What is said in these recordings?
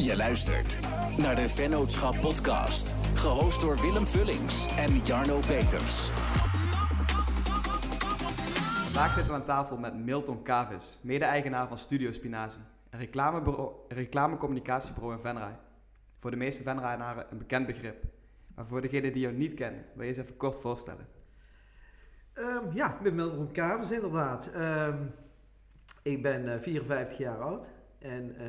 Je luistert naar de Vennootschap Podcast. Gehost door Willem Vullings en Jarno Peters. Vandaag zitten we aan tafel met Milton Kavis, mede-eigenaar van Studio Spinazie. Een reclamecommunicatiebureau in Venray. Voor de meeste Venrayenaren een bekend begrip. Maar voor degenen die jou niet kennen, wil je eens even kort voorstellen. Ehm, ja, ik ben Milton Kavers inderdaad. Ehm, ik ben eh, 54 jaar oud en eh,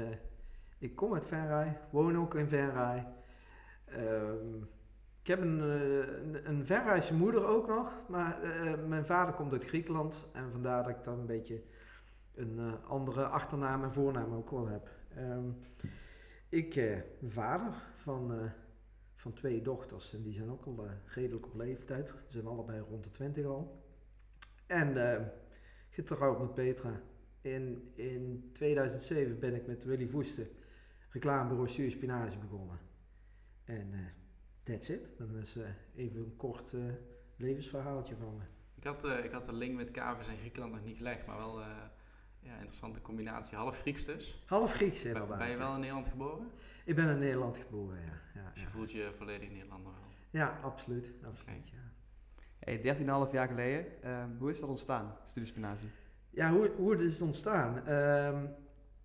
ik kom uit Venray, woon ook in Venray. Ehm, ik heb een, eh, een, een moeder ook nog, maar eh, mijn vader komt uit Griekenland en vandaar dat ik dan een beetje een eh, andere achternaam en voornaam ook wel heb. Ehm, ik ben vader van, van twee dochters en die zijn ook al redelijk op leeftijd. Ze zijn allebei rond de 20 al. En eh, getrouwd met Petra. In, in 2007 ben ik met Willy Voeste reclamebureau Stuur Spinazie begonnen. En eh that's it. Dan is eh, even een kort eh, levensverhaaltje van me. Ik had, eh, ik had de link met Kavers en Griekenland nog niet gelegd, maar wel eh ja, interessante combinatie. Half Grieks dus. Half Grieks Ben, inderdaad. ben je wel in Nederland geboren? Ik ben in Nederland geboren, ja. Ja, Dus je ja. voelt je volledig Nederlander wel. ja absoluut. absoluut ja. Hey, 13,5 jaar geleden, ehm, hoe is dat ontstaan, Studio Spinazie? Ja, hoe, hoe het is ontstaan. Ehm,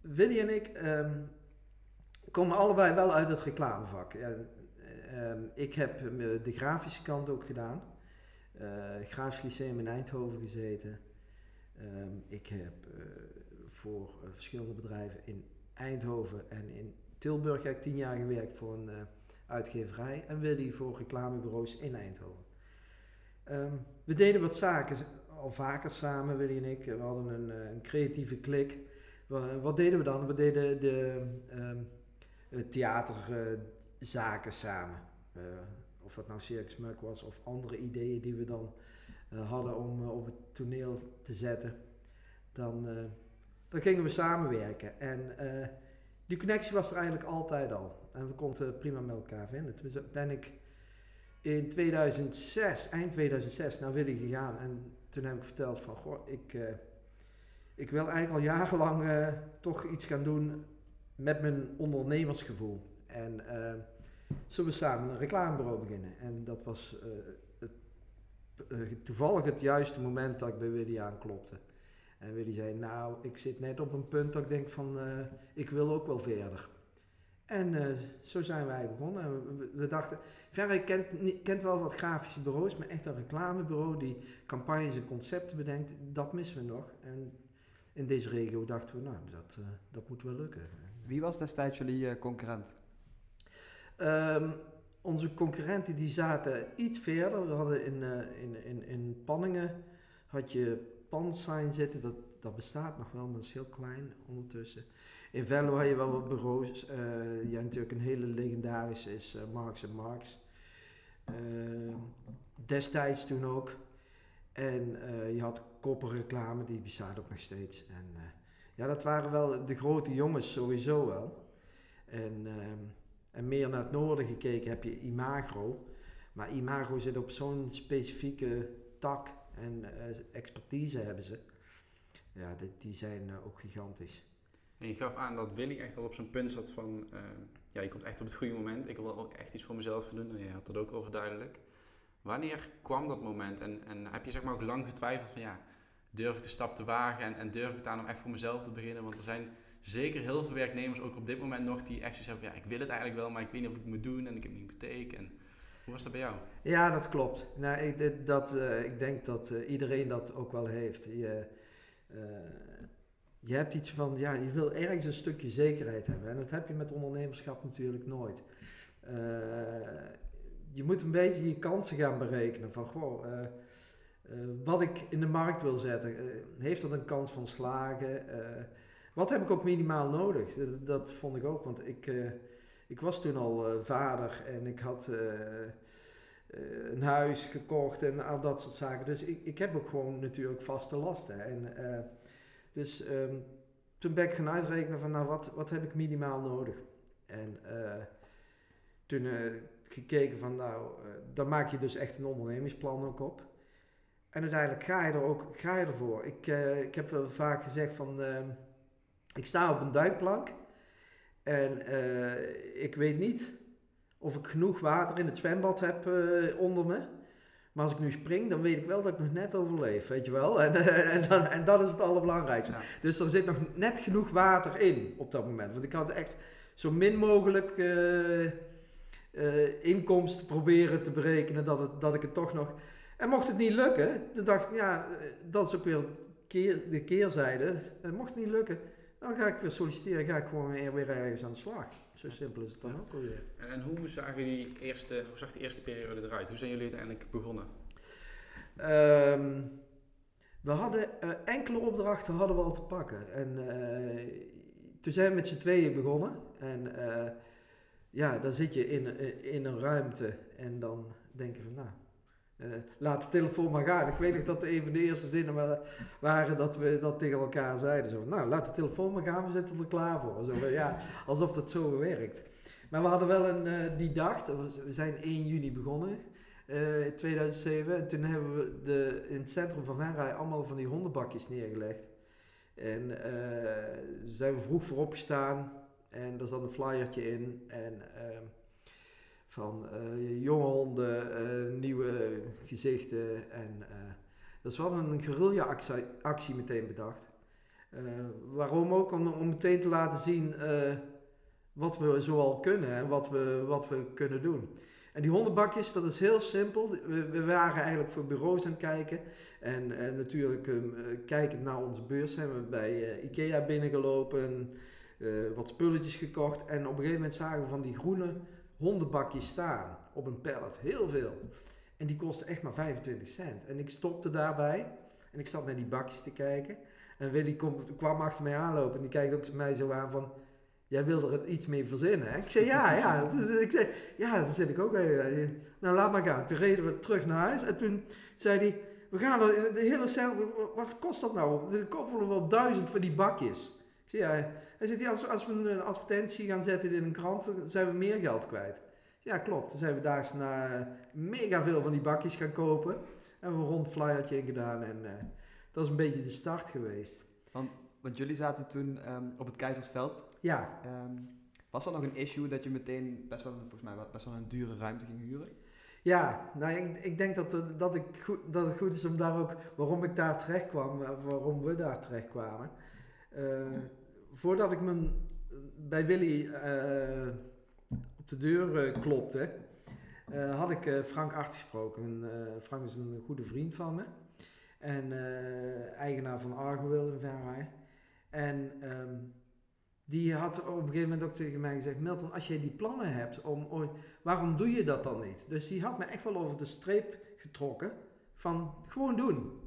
Willy en ik ehm, komen allebei wel uit het reclamevak. Ehm, ik heb eh, de grafische kant ook gedaan. Eh Grafisch Lyceum in Eindhoven gezeten. Ehm, ik heb eh, voor verschillende bedrijven in Eindhoven en in Tilburg heb ik tien jaar gewerkt voor een uitgeverij. En Willy voor reclamebureaus in Eindhoven. Ehm, we deden wat zaken al vaker samen, Willy en ik. We hadden een, een creatieve klik. Wa- Wat, deden we dan? We deden de theaterzaken samen. Eh, of dat nou Circus Muk was of andere ideeën die we dan eh, hadden om eh, op het toneel te zetten. Dan, eh, dan gingen we samenwerken. En eh, die connectie was er eigenlijk altijd al. En we konden prima met elkaar vinden. Toen ben ik in 2006, eind 2006, naar Willy gegaan. En toen heb ik verteld van, goh, ik, eh, ik wil eigenlijk al jarenlang eh, toch iets gaan doen met mijn ondernemersgevoel. En eh, zullen we samen een reclamebureau beginnen. En dat was eh, eh, toevallig het juiste moment dat ik bij Willy aanklopte. En Willy zei, nou, ik zit net op een punt dat ik denk van, ik wil ook wel verder. En zo zijn wij begonnen. En we, dachten, Verre kent, kent wel wat grafische bureaus, maar echt een reclamebureau die campagnes en concepten bedenkt, dat missen we nog. En in deze regio dachten we, nou, dat, dat moet wel lukken. Wie was destijds jullie eh, concurrent? Ehm, onze concurrenten die zaten iets verder. We hadden in, eh, in, in, in Panningen had je Pansign zitten, dat, dat bestaat nog wel, maar dat is heel klein ondertussen. In Venlo had je wel wat bureaus. eh je hebt natuurlijk een hele legendarische is eh, Marks Marks. Ehm, destijds toen ook. En eh, je had kopperreclame, die bestaat ook nog steeds. En eh, ja, dat waren wel de grote jongens sowieso wel. En, ehm, en meer naar het noorden gekeken heb je Imagro. Maar Imagro zit op zo'n specifieke tak en eh, expertise hebben ze. Ja, die, die zijn eh, ook gigantisch. En je gaf aan dat Willy echt al op zijn punt zat van, eh, ja, je komt echt op het goede moment. Ik wil ook echt iets voor mezelf doen. En je had dat ook overduidelijk. Wanneer kwam dat moment? En, en heb je zeg maar ook lang getwijfeld van, ja, durf ik de stap te wagen en, en durf ik daar om echt voor mezelf te beginnen? Want er zijn zeker heel veel werknemers, ook op dit moment nog, die echt van, ja, ik wil het eigenlijk wel, maar ik weet niet of ik het moet doen en ik heb een hypotheek. Hoe was dat bij jou? Ja, dat klopt. Nou, ik, dat, eh, ik denk dat eh, iedereen dat ook wel heeft. Je, eh, je hebt iets van, ja, je wil ergens een stukje zekerheid hebben. En dat heb je met ondernemerschap natuurlijk nooit. Je moet een beetje je kansen gaan berekenen. Van, goh, wat ik in de markt wil zetten, eh, heeft dat een kans van slagen? Eh, wat heb ik ook minimaal nodig? Dat, vond ik ook, want ik, eh, ik was toen al eh, vader en ik had... eh, eh, een huis gekocht en al dat soort zaken. Dus ik, ik heb ook gewoon natuurlijk vaste lasten. En, eh, dus ehm, toen ben ik gaan uitrekenen van nou wat, wat heb ik minimaal nodig. En eh, toen eh, gekeken van nou, eh, dan maak je dus echt een ondernemingsplan ook op. En uiteindelijk ga je er ook ga je ervoor. Ik, eh, ik heb wel vaak gezegd van ehm, ik sta op een duikplank En eh, ik weet niet of ik genoeg water in het zwembad heb eh, onder me. Maar als ik nu spring, dan weet ik wel dat ik nog net overleef, weet je wel. En, en, dan- en dat is het allerbelangrijkste. Ja. Dus er zit nog net genoeg water in op dat moment. Want ik had echt zo min mogelijk inkomsten proberen te berekenen dat, het, dat ik het toch nog... En mocht het niet lukken, dan dacht ik, ja, dat is ook weer keer, de keerzijde. Eh, mocht het niet lukken, dan ga ik weer solliciteren, ga ik gewoon weer, weer ergens aan de slag. Zo simpel is het dan Ja. ook alweer. En, en hoe, zagen die eerste, hoe zag die eerste periode eruit? Hoe zijn jullie uiteindelijk begonnen? Ehm, we hadden eh, enkele opdrachten hadden we al te pakken. En eh, toen zijn we met z'n tweeën begonnen. En eh, ja, dan zit je in, in een ruimte en dan denk je van nou, eh, laat de telefoon maar gaan. Ik weet nog dat een van de eerste zinnen wa- waren dat we dat tegen elkaar zeiden. Zo nou, laat de telefoon maar gaan, we zitten er klaar voor. Zo ja, alsof dat zo werkt. Maar we hadden wel een, eh, die dag, we zijn 1 juni begonnen eh, in 2007. En toen hebben we de, in het centrum van Venray allemaal van die hondenbakjes neergelegd. En zijn we vroeg voor opgestaan en er zat een flyertje in. En ehm, van eh, jonge honden, eh, nieuwe gezichten. En eh dus we hadden een guerrilla-actie actie meteen bedacht. Waarom ook? Om, om meteen te laten zien wat we zoal kunnen en wat we, wat we kunnen doen. En die hondenbakjes, dat is heel simpel. We, we waren eigenlijk voor bureaus aan het kijken. En, natuurlijk, ehm, eh, kijkend naar onze beurs, zijn we bij Ikea binnengelopen. wat spulletjes gekocht. En op een gegeven moment zagen we van die groene hondenbakjes staan op een pallet. Heel veel. En die kosten echt maar 25 cent. En ik stopte daarbij. En ik zat naar die bakjes te kijken. En Willy kwam achter mij aanlopen. En die kijkt ook mij zo aan van... Jij wil er iets mee verzinnen, hè? Ik zei, ja, ja. Ik zei, ja, daar zit ik ook bij. Nou, laat maar gaan. Toen reden we terug naar huis. En toen zei hij... We gaan er, de hele cel... Wat kost dat nou? Dan kopen we wel duizend van die bakjes. Ik zei, ja. Hij zegt, ja, als, als we een advertentie gaan zetten in een krant... dan zijn we meer geld kwijt. Ja, klopt. Toen zijn we daags na mega veel van die bakjes gaan kopen. En we een rond flyertje in gedaan. En eh, dat is een beetje de start geweest. Want jullie zaten toen ehm, op het Keizersveld. Ja, Ehm, was dat nog een issue dat je meteen best wel, volgens mij best wel een dure ruimte ging huren? Ja, nou, ik, ik denk dat, het- dat, ik goed, dat het goed is om daar ook, waarom ik daar terecht kwam, eh, waarom we daar terecht kwamen. Eh, voordat ik mijn, bij Willy eh, op de deur eh, klopte, eh, had ik Frank Art gesproken. En, Frank is een goede vriend van me. En eigenaar van Argowil in Venray. En ehm, die had op een gegeven moment ook tegen mij gezegd: Milton, als jij die plannen hebt om waarom doe je dat dan niet? Dus die had me echt wel over de streep getrokken van gewoon doen.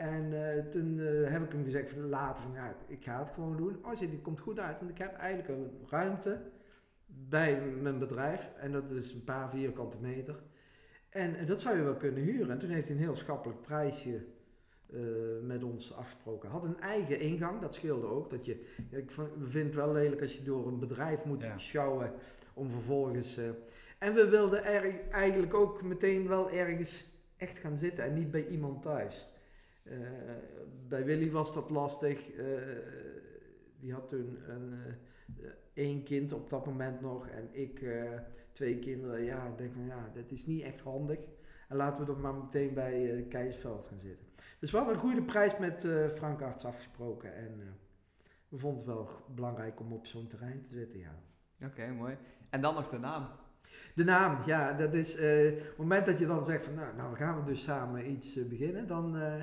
En eh, toen eh, heb ik hem gezegd van later van ja, ik ga het gewoon doen. Oh, die komt goed uit, want ik heb eigenlijk een ruimte bij mijn bedrijf en dat is een paar vierkante meter. En dat zou je wel kunnen huren. En toen heeft hij een heel schappelijk prijsje eh, met ons afgesproken. Had een eigen ingang, dat scheelde ook. Dat je, ja, ik vind het wel lelijk als je door een bedrijf moet Ja. sjouwen om vervolgens. en we wilden er, eigenlijk ook meteen wel ergens echt gaan zitten en niet bij iemand thuis. Eh, bij Willy was dat lastig. eh, die had toen een, eh, één kind op dat moment nog en ik twee kinderen. Ja, ik denk van ja, dat is niet echt handig. En laten we dan maar meteen bij Keisveld gaan zitten. Dus we hadden een goede prijs met eh Frank Arts afgesproken en we vonden het wel belangrijk om op zo'n terrein te zitten, ja. Oké, mooi. En dan nog de naam. De naam, ja, dat is eh, het moment dat je dan zegt van nou, nou gaan we dus samen iets eh, beginnen, dan eh,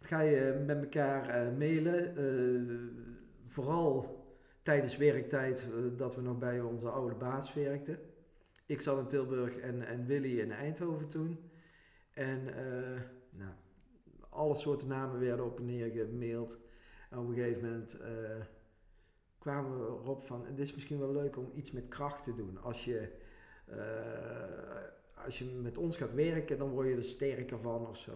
ga je met elkaar mailen. vooral tijdens werktijd dat we nog bij onze oude baas werkten. Ik zat in Tilburg en, en Willy in Eindhoven toen. En nou, alle soorten namen werden op en neer. En op een gegeven moment kwamen we erop van, het is misschien wel leuk om iets met kracht te doen. Als je, als je met ons gaat werken, dan word je er sterker van of zo.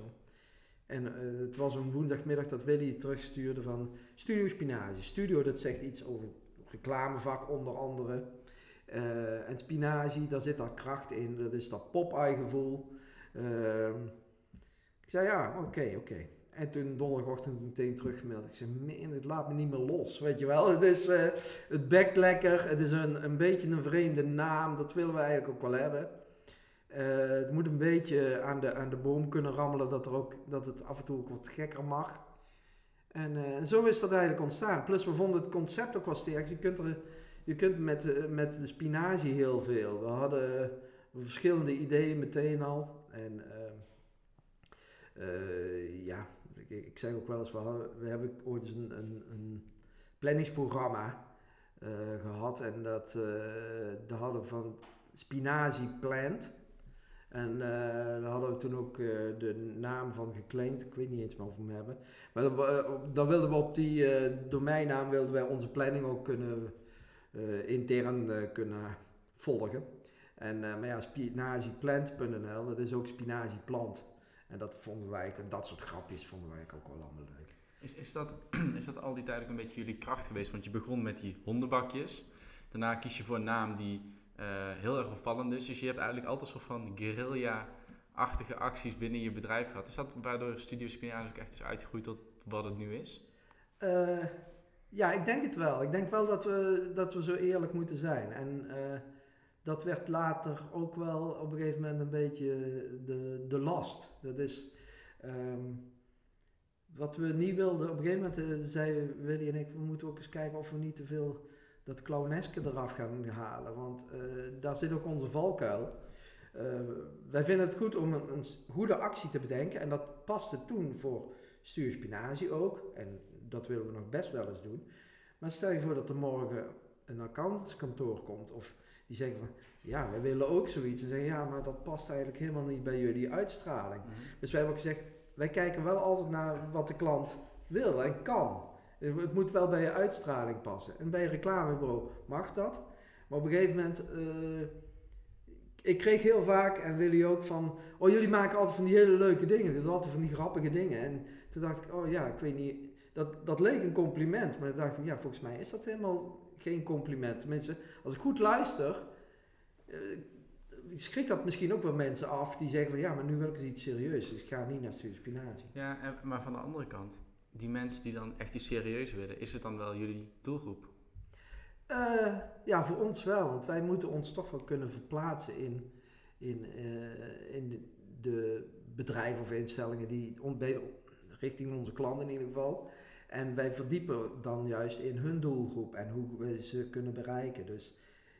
En eh, het was een woensdagmiddag dat Willy terugstuurde van Studio Spinage. Studio, dat zegt iets over reclamevak onder andere. Eh, en spinazie, daar zit daar kracht in. Dat is dat Popeye gevoel. Ehm, ik zei ja, oké, oké. En toen donderdagochtend meteen teruggemeld. Ik zei, man, het laat me niet meer los, weet je wel. Het is, eh, het bekt lekker, het is een, een beetje een vreemde naam, dat willen we eigenlijk ook wel hebben. Eh, het moet een beetje aan de, aan de boom kunnen rammelen, dat, er ook, dat het af en toe ook wat gekker mag. En eh, zo is dat eigenlijk ontstaan. Plus we vonden het concept ook wel sterk. Je kunt, er, je kunt met, met de spinazie heel veel. We hadden verschillende ideeën meteen al. En ja, ik, ik zeg ook wel eens, we hebben ooit eens een, een, een planningsprogramma eh, gehad. En dat, daar hadden we van spinazie plant. En eh, daar hadden we toen ook de naam van geclaimd. Ik weet niet eens meer of we hem hebben. Maar dan wilden we op die domeinnaam wilden wij onze planning ook kunnen intern kunnen volgen. En, maar ja, spinazieplant.nl, dat is ook spinazieplant. En dat vonden wij, dat soort grapjes vonden wij ook wel allemaal leuk. Is, is, dat, is dat al die tijd ook een beetje jullie kracht geweest? Want je begon met die hondenbakjes. Daarna kies je voor een naam die eh, heel erg opvallend is. Dus je hebt eigenlijk altijd een soort van guerrilla-achtige acties binnen je bedrijf gehad. Is dat waardoor Studio Spinazie ook echt is uitgegroeid tot wat het nu is? Eh, ja, ik denk het wel. Ik denk wel dat we, dat we zo eerlijk moeten zijn. En eh, dat werd later ook wel op een gegeven moment een beetje de, de last. Dat is ehm, wat we niet wilden. Op een gegeven moment uh, zei Willy en ik, we moeten ook eens kijken of we niet te veel dat clowneske eraf gaan halen. Want uh, daar zit ook onze valkuil. Uh, wij vinden het goed om een, een, goede actie te bedenken. En dat paste toen voor Stuur Spinazie ook. En dat willen we nog best wel eens doen. Maar stel je voor dat er morgen een accountantskantoor komt. Of die zeggen van, ja, wij willen ook zoiets. En zeggen, ja, maar dat past eigenlijk helemaal niet bij jullie uitstraling. Mm -hmm. Dus wij hebben ook gezegd, wij kijken wel altijd naar wat de klant wil en kan. Het moet wel bij je uitstraling passen. En bij een reclamebureau mag dat. Maar op een gegeven moment... Uh, ik kreeg heel vaak, en Willy ook, van... Oh, jullie maken altijd van die hele leuke dingen. Dit is altijd van die grappige dingen. En toen dacht ik, oh ja, ik weet niet... Dat, dat leek een compliment. Maar toen dacht ik, ja, volgens mij is dat helemaal geen compliment. Tenminste, als ik goed luister... Uh, schrikt dat misschien ook wel mensen af die zeggen van... Ja, maar nu wil ik iets serieus. Dus ik ga niet naar spinazie. Ja, maar van de andere kant... Die mensen die dan echt iets serieus willen... Is het dan wel jullie doelgroep? Uh, ja, voor ons wel. Want wij moeten ons toch wel kunnen verplaatsen in, in, uh, in de, bedrijven of instellingen die on, richting onze klanten in ieder geval. En wij verdiepen dan juist in hun doelgroep en hoe we ze kunnen bereiken. Dus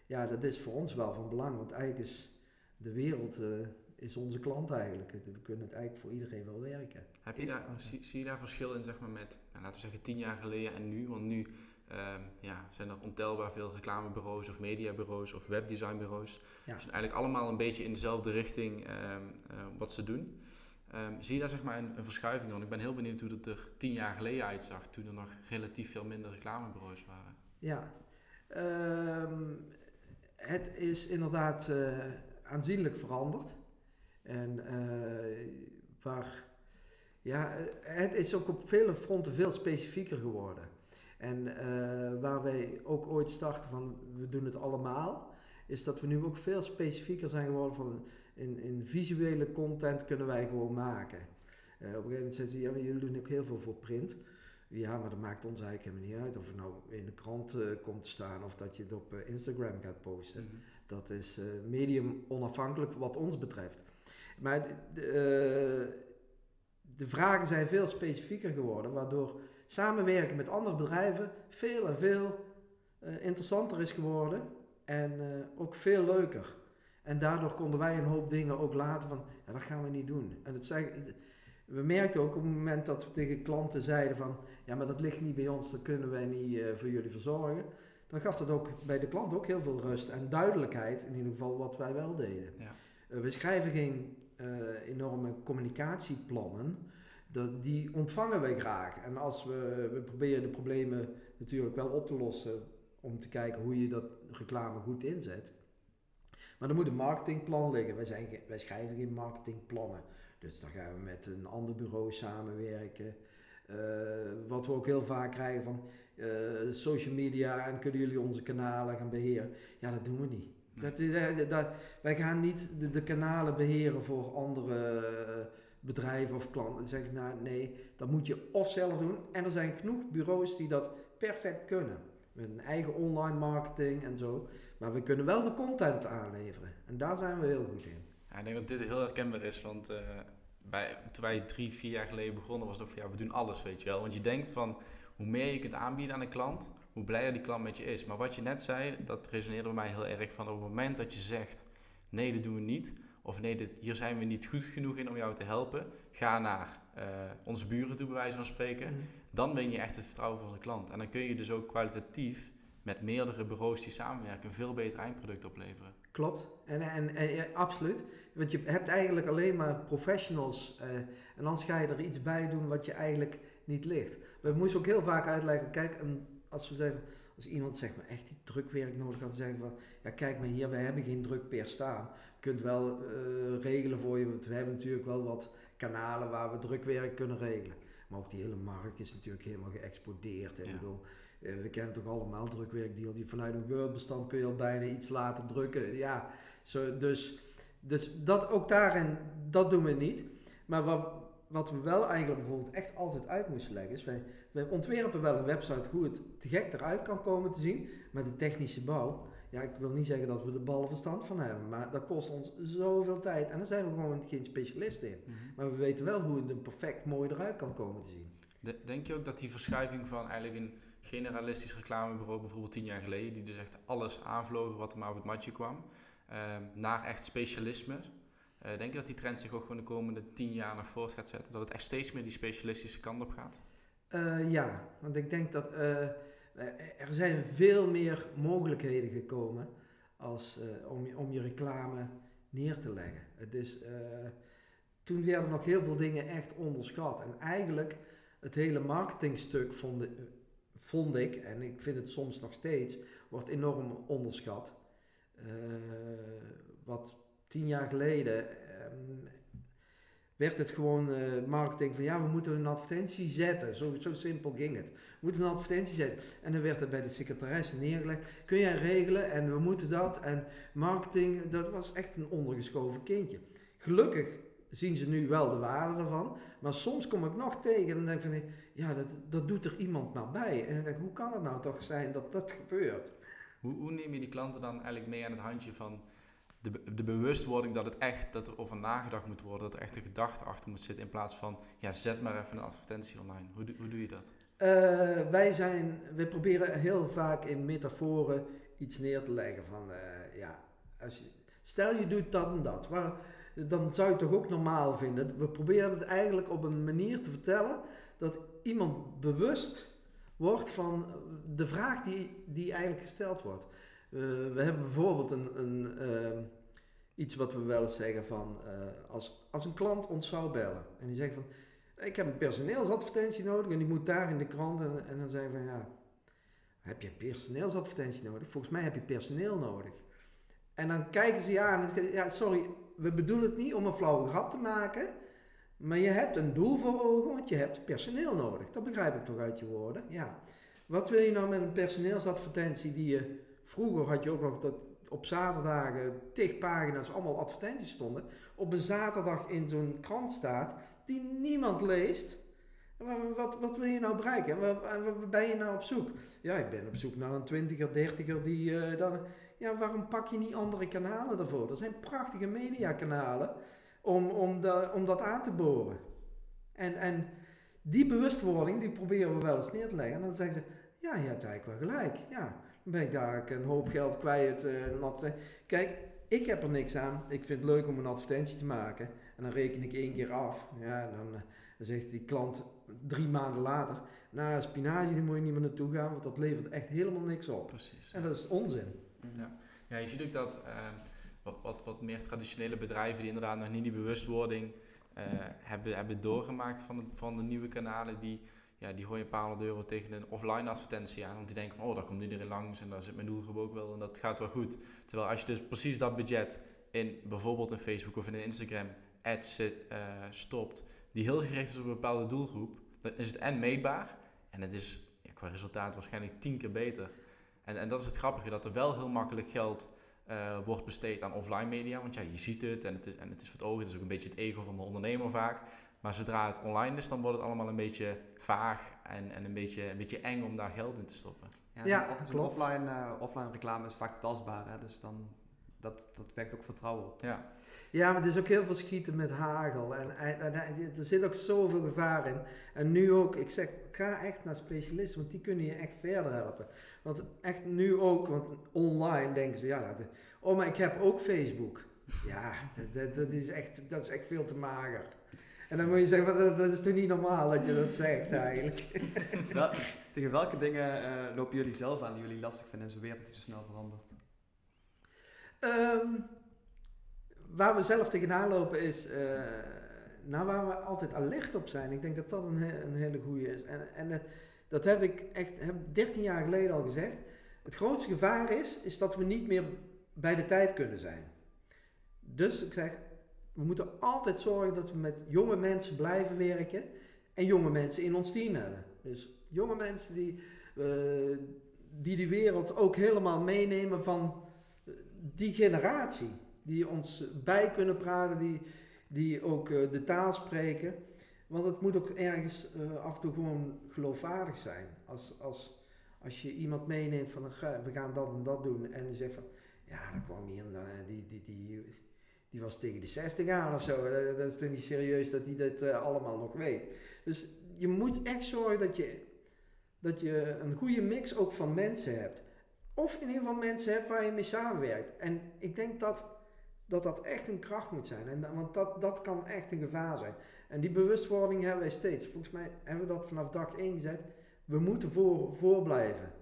ja, dat is voor ons wel van belang. Want eigenlijk is de wereld uh, is onze klant eigenlijk. We kunnen het eigenlijk voor iedereen wel werken. Heb je daar, zie, zie, je daar verschil in zeg maar, met, nou, laten we zeggen, tien jaar geleden en nu? Want nu Um, ja, zijn er ontelbaar veel reclamebureaus of mediabureaus of webdesignbureaus. Ja. Dus eigenlijk allemaal een beetje in dezelfde richting um, uh, wat ze doen. Um, zie je daar zeg maar een, een verschuiving in? Ik ben heel benieuwd hoe het er tien jaar geleden uitzag, toen er nog relatief veel minder reclamebureaus waren. Ja, het is inderdaad uh, aanzienlijk veranderd. En uh, waar, ja, het is ook op vele fronten veel specifieker geworden. En uh, waar wij ook ooit starten van we doen het allemaal, is dat we nu ook veel specifieker zijn geworden van in, in visuele content kunnen wij gewoon maken. Uh, op een gegeven moment zeggen ze, ja, maar jullie doen ook heel veel voor print. Ja, maar dat maakt ons eigenlijk helemaal niet uit of het nou in de krant uh, komt te staan of dat je het op Instagram gaat posten. Mm -hmm. Dat is medium onafhankelijk wat ons betreft. Maar de, de vragen zijn veel specifieker geworden, waardoor samenwerken met andere bedrijven veel en veel interessanter is geworden en ook veel leuker. En daardoor konden wij een hoop dingen ook laten van, ja, dat gaan we niet doen. En het zei, we merkten ook op het moment dat we tegen klanten zeiden van, ja, maar dat ligt niet bij ons, dat kunnen wij niet uh, voor jullie verzorgen. Dan gaf dat ook bij de klant ook heel veel rust en duidelijkheid, in ieder geval wat wij wel deden. Ja. we schrijven geen enorme communicatieplannen, dat, die ontvangen wij graag. En als we, we proberen de problemen natuurlijk wel op te lossen om te kijken hoe je dat reclame goed inzet. Maar er moet een marketingplan liggen. Wij, zijn, wij schrijven geen marketingplannen. Dus dan gaan we met een ander bureau samenwerken. Uh, wat we ook heel vaak krijgen van uh, social media en kunnen jullie onze kanalen gaan beheren. Ja, dat doen we niet. Dat, dat, dat, wij gaan niet de, de, kanalen beheren voor andere bedrijven of klanten. Dan zeg ik, nou nee, dat moet je of zelf doen. En er zijn genoeg bureaus die dat perfect kunnen. Met een eigen online marketing en zo. Maar we kunnen wel de content aanleveren. En daar zijn we heel goed in. Ja, ik denk dat dit heel herkenbaar is, want uh, bij, toen wij drie, vier jaar geleden begonnen was het ook van ja, we doen alles, weet je wel. Want je denkt van, hoe meer je kunt aanbieden aan een klant, hoe blijer die klant met je is. Maar wat je net zei, dat resoneerde bij mij heel erg van op het moment dat je zegt, nee, dat doen we niet. Of nee, dit, hier zijn we niet goed genoeg in om jou te helpen. Ga naar uh, onze buren toe, bij wijze van spreken. Mhm. Dan win je echt het vertrouwen van zijn klant. En dan kun je dus ook kwalitatief met meerdere bureaus die samenwerken een veel beter eindproduct opleveren. Klopt, en, en, en ja, absoluut. Want je hebt eigenlijk alleen maar professionals uh, en dan ga je er iets bij doen wat je eigenlijk niet ligt. We moesten ook heel vaak uitleggen, kijk, als we zeggen, als iemand zeg maar echt die drukwerk nodig had, zeggen van, ja kijk maar hier, wij hebben geen druk per staan. Je kunt wel uh, regelen voor je, want we hebben natuurlijk wel wat kanalen waar we drukwerk kunnen regelen. Maar ook die hele markt is natuurlijk helemaal geëxplodeerd. En ja. bedoel, we kennen toch allemaal drukwerkdeal die vanuit een Word-bestand kun je al bijna iets laten drukken. Ja, zo, dus, dus dat ook daarin, dat doen we niet. Maar wat, wat we wel eigenlijk bijvoorbeeld echt altijd uit moesten leggen is, wij, wij ontwerpen wel een website hoe het te gek eruit kan komen te zien, maar de technische bouw, ja, ik wil niet zeggen dat we de ballen verstand van hebben, maar dat kost ons zoveel tijd en daar zijn we gewoon geen specialisten in. Mhm. Maar we weten wel hoe het er perfect mooi eruit kan komen te zien. De- denk je ook dat die verschuiving van eigenlijk een generalistisch reclamebureau, bijvoorbeeld tien jaar geleden, die dus echt alles aanvlogen wat er maar op het matje kwam, ehm, naar echt specialisme, uh, denk je dat die trend zich ook gewoon de komende tien jaar nog voort gaat zetten? Dat het echt steeds meer die specialistische kant op gaat? Uh, ja, want ik denk dat uh, er zijn veel meer mogelijkheden gekomen als, om, je, om je reclame neer te leggen. Het is, toen werden nog heel veel dingen echt onderschat. En eigenlijk het hele marketingstuk vond, vond ik, en ik vind het soms nog steeds, wordt enorm onderschat. wat tien jaar geleden um, werd het gewoon uh, marketing van ja, we moeten een advertentie zetten. Zo, zo simpel ging het. We moeten een advertentie zetten. En dan werd het bij de secretaresse neergelegd. Kun jij regelen en we moeten dat. En marketing, dat was echt een ondergeschoven kindje. Gelukkig zien ze nu wel de waarde ervan. Maar soms kom ik nog tegen en dan denk ik van ja, dat, dat doet er iemand maar bij. En dan denk ik, hoe kan het nou toch zijn dat dat gebeurt? Hoe, hoe neem je die klanten dan eigenlijk mee aan het handje van de, de bewustwording dat het echt, dat er over nagedacht moet worden, dat er echt een gedachte achter moet zitten in plaats van, ja, zet maar even een advertentie online. Hoe, hoe doe je dat? Uh, wij zijn, we proberen heel vaak in metaforen iets neer te leggen van, uh, ja, als je, stel je doet dat en dat, waar, dan zou je het toch ook normaal vinden. We proberen het eigenlijk op een manier te vertellen dat iemand bewust wordt van de vraag die, die eigenlijk gesteld wordt. Uh, we hebben bijvoorbeeld een, een uh, iets wat we wel eens zeggen van uh, als, als een klant ons zou bellen en die zegt van ik heb een personeelsadvertentie nodig en die moet daar in de krant en, en dan zeggen van ja heb je een personeelsadvertentie nodig? Volgens mij heb je personeel nodig. En dan kijken ze aan en zeggen ja sorry we bedoelen het niet om een flauwe grap te maken maar je hebt een doel voor ogen want je hebt personeel nodig. Dat begrijp ik toch uit je woorden. Ja. Wat wil je nou met een personeelsadvertentie die je Vroeger had je ook nog dat op zaterdagen tig pagina's allemaal advertenties stonden. Op een zaterdag in zo'n krant staat die niemand leest. Wat, wat wil je nou bereiken? Waar, ben je nou op zoek? Ja, ik ben op zoek naar een twintiger, dertiger die uh, dan... Ja, waarom pak je niet andere kanalen daarvoor? Er zijn prachtige mediakanalen om, om, de, om dat aan te boren. En, en die bewustwording, die proberen we wel eens neer te leggen. En dan zeggen ze, ja, je hebt eigenlijk wel gelijk. Ja, dan ben ik daar een hoop geld kwijt. Uh, Kijk, ik heb er niks aan. Ik vind het leuk om een advertentie te maken. En dan reken ik één keer af. Ja, dan, dan zegt die klant drie maanden later... Nou, spinazie, daar moet je niet meer naartoe gaan, want dat levert echt helemaal niks op. Precies. En dat is onzin. Ja, ja je ziet ook dat uh, wat, wat, wat meer traditionele bedrijven... die inderdaad nog niet die bewustwording uh, hebben, hebben doorgemaakt van de, van de nieuwe kanalen... die ja, die gooi je een paar honderd euro tegen een offline advertentie aan. Want die denken van, oh, daar komt iedereen langs en daar zit mijn doelgroep ook wel en dat gaat wel goed. Terwijl als je dus precies dat budget in bijvoorbeeld een Facebook of in een Instagram ads uh, stopt, die heel gericht is op een bepaalde doelgroep, dan is het en meetbaar en het is ja, qua resultaat waarschijnlijk tien keer beter. En, en dat is het grappige, dat er wel heel makkelijk geld eh, wordt besteed aan offline media. Want ja, je ziet het en het, is, en het is voor het oog. Het is ook een beetje het ego van de ondernemer vaak. Maar zodra het online is, dan wordt het allemaal een beetje vaag en, en een, beetje, een beetje eng om daar geld in te stoppen. Ja, zo'n klopt. Offline, eh, offline reclame is vaak tastbaar, hè? dus dan, dat, dat wekt ook vertrouwen op. Ja, Ja, maar er is ook heel veel schieten met hagel. En, en, en er zit ook zoveel gevaar in. En nu ook, ik zeg, ga echt naar specialisten, want die kunnen je echt verder helpen. Want echt nu ook, want online denken ze, ja, dat, oh, maar ik heb ook Facebook. Ja, dat, dat, dat is, echt, dat is echt veel te mager. En dan moet je zeggen, dat, dat is toch niet normaal dat je dat zegt eigenlijk. Wel, tegen welke dingen eh, lopen jullie zelf aan die jullie lastig vinden in zo'n wereld die zo snel verandert? Ehm, waar we zelf tegenaan lopen is, eh, nou waar we altijd alert op zijn. Ik denk dat dat een, een hele goede is. En, en eh, dat heb ik echt heb 13 jaar geleden al gezegd. Het grootste gevaar is, is dat we niet meer bij de tijd kunnen zijn. Dus ik zeg, we moeten altijd zorgen dat we met jonge mensen blijven werken en jonge mensen in ons team hebben. Dus jonge mensen die, eh, die die wereld ook helemaal meenemen van die generatie. Die ons bij kunnen praten, die, die ook eh, de taal spreken. Want het moet ook ergens eh, af en toe gewoon geloofwaardig zijn. Als, als, als je iemand meeneemt van "Ga, we gaan dat en dat doen. En die zegt van ja, dan kwam hier eh, die, die, die, die was tegen de 60 aan of zo. Dat is toch niet serieus dat hij dat allemaal nog weet. Dus je moet echt zorgen dat je, dat je een goede mix ook van mensen hebt. Of in ieder geval mensen hebt waar je mee samenwerkt. En ik denk dat dat, dat echt een kracht moet zijn. En, want dat, dat kan echt een gevaar zijn. En die bewustwording hebben wij steeds. Volgens mij hebben we dat vanaf dag 1 gezet. We moeten voor, voor blijven.